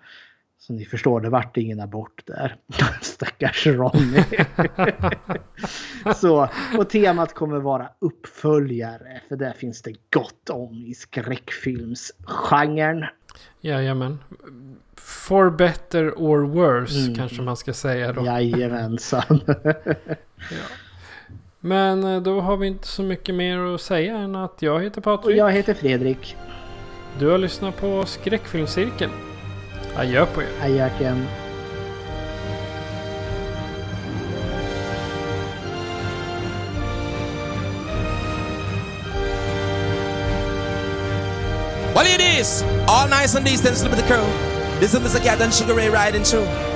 Så ni förstår, det vart ingen abort där. Stackars Ronny. så, och temat kommer vara uppföljare. För där finns det gott om i skräckfilmsgenren. Jajamän. For better or worse mm. kanske man ska säga då. Jajamensan. ja. Men eh, då har vi inte så mycket mer att säga än att jag heter Patrik. Och jag heter Fredrik. Du har lyssnat på Skräckfilmscirkeln. Adjö på er. Adjöken. All nice and decent, slip of the crew. This is. Cat and Sugar Ray riding through.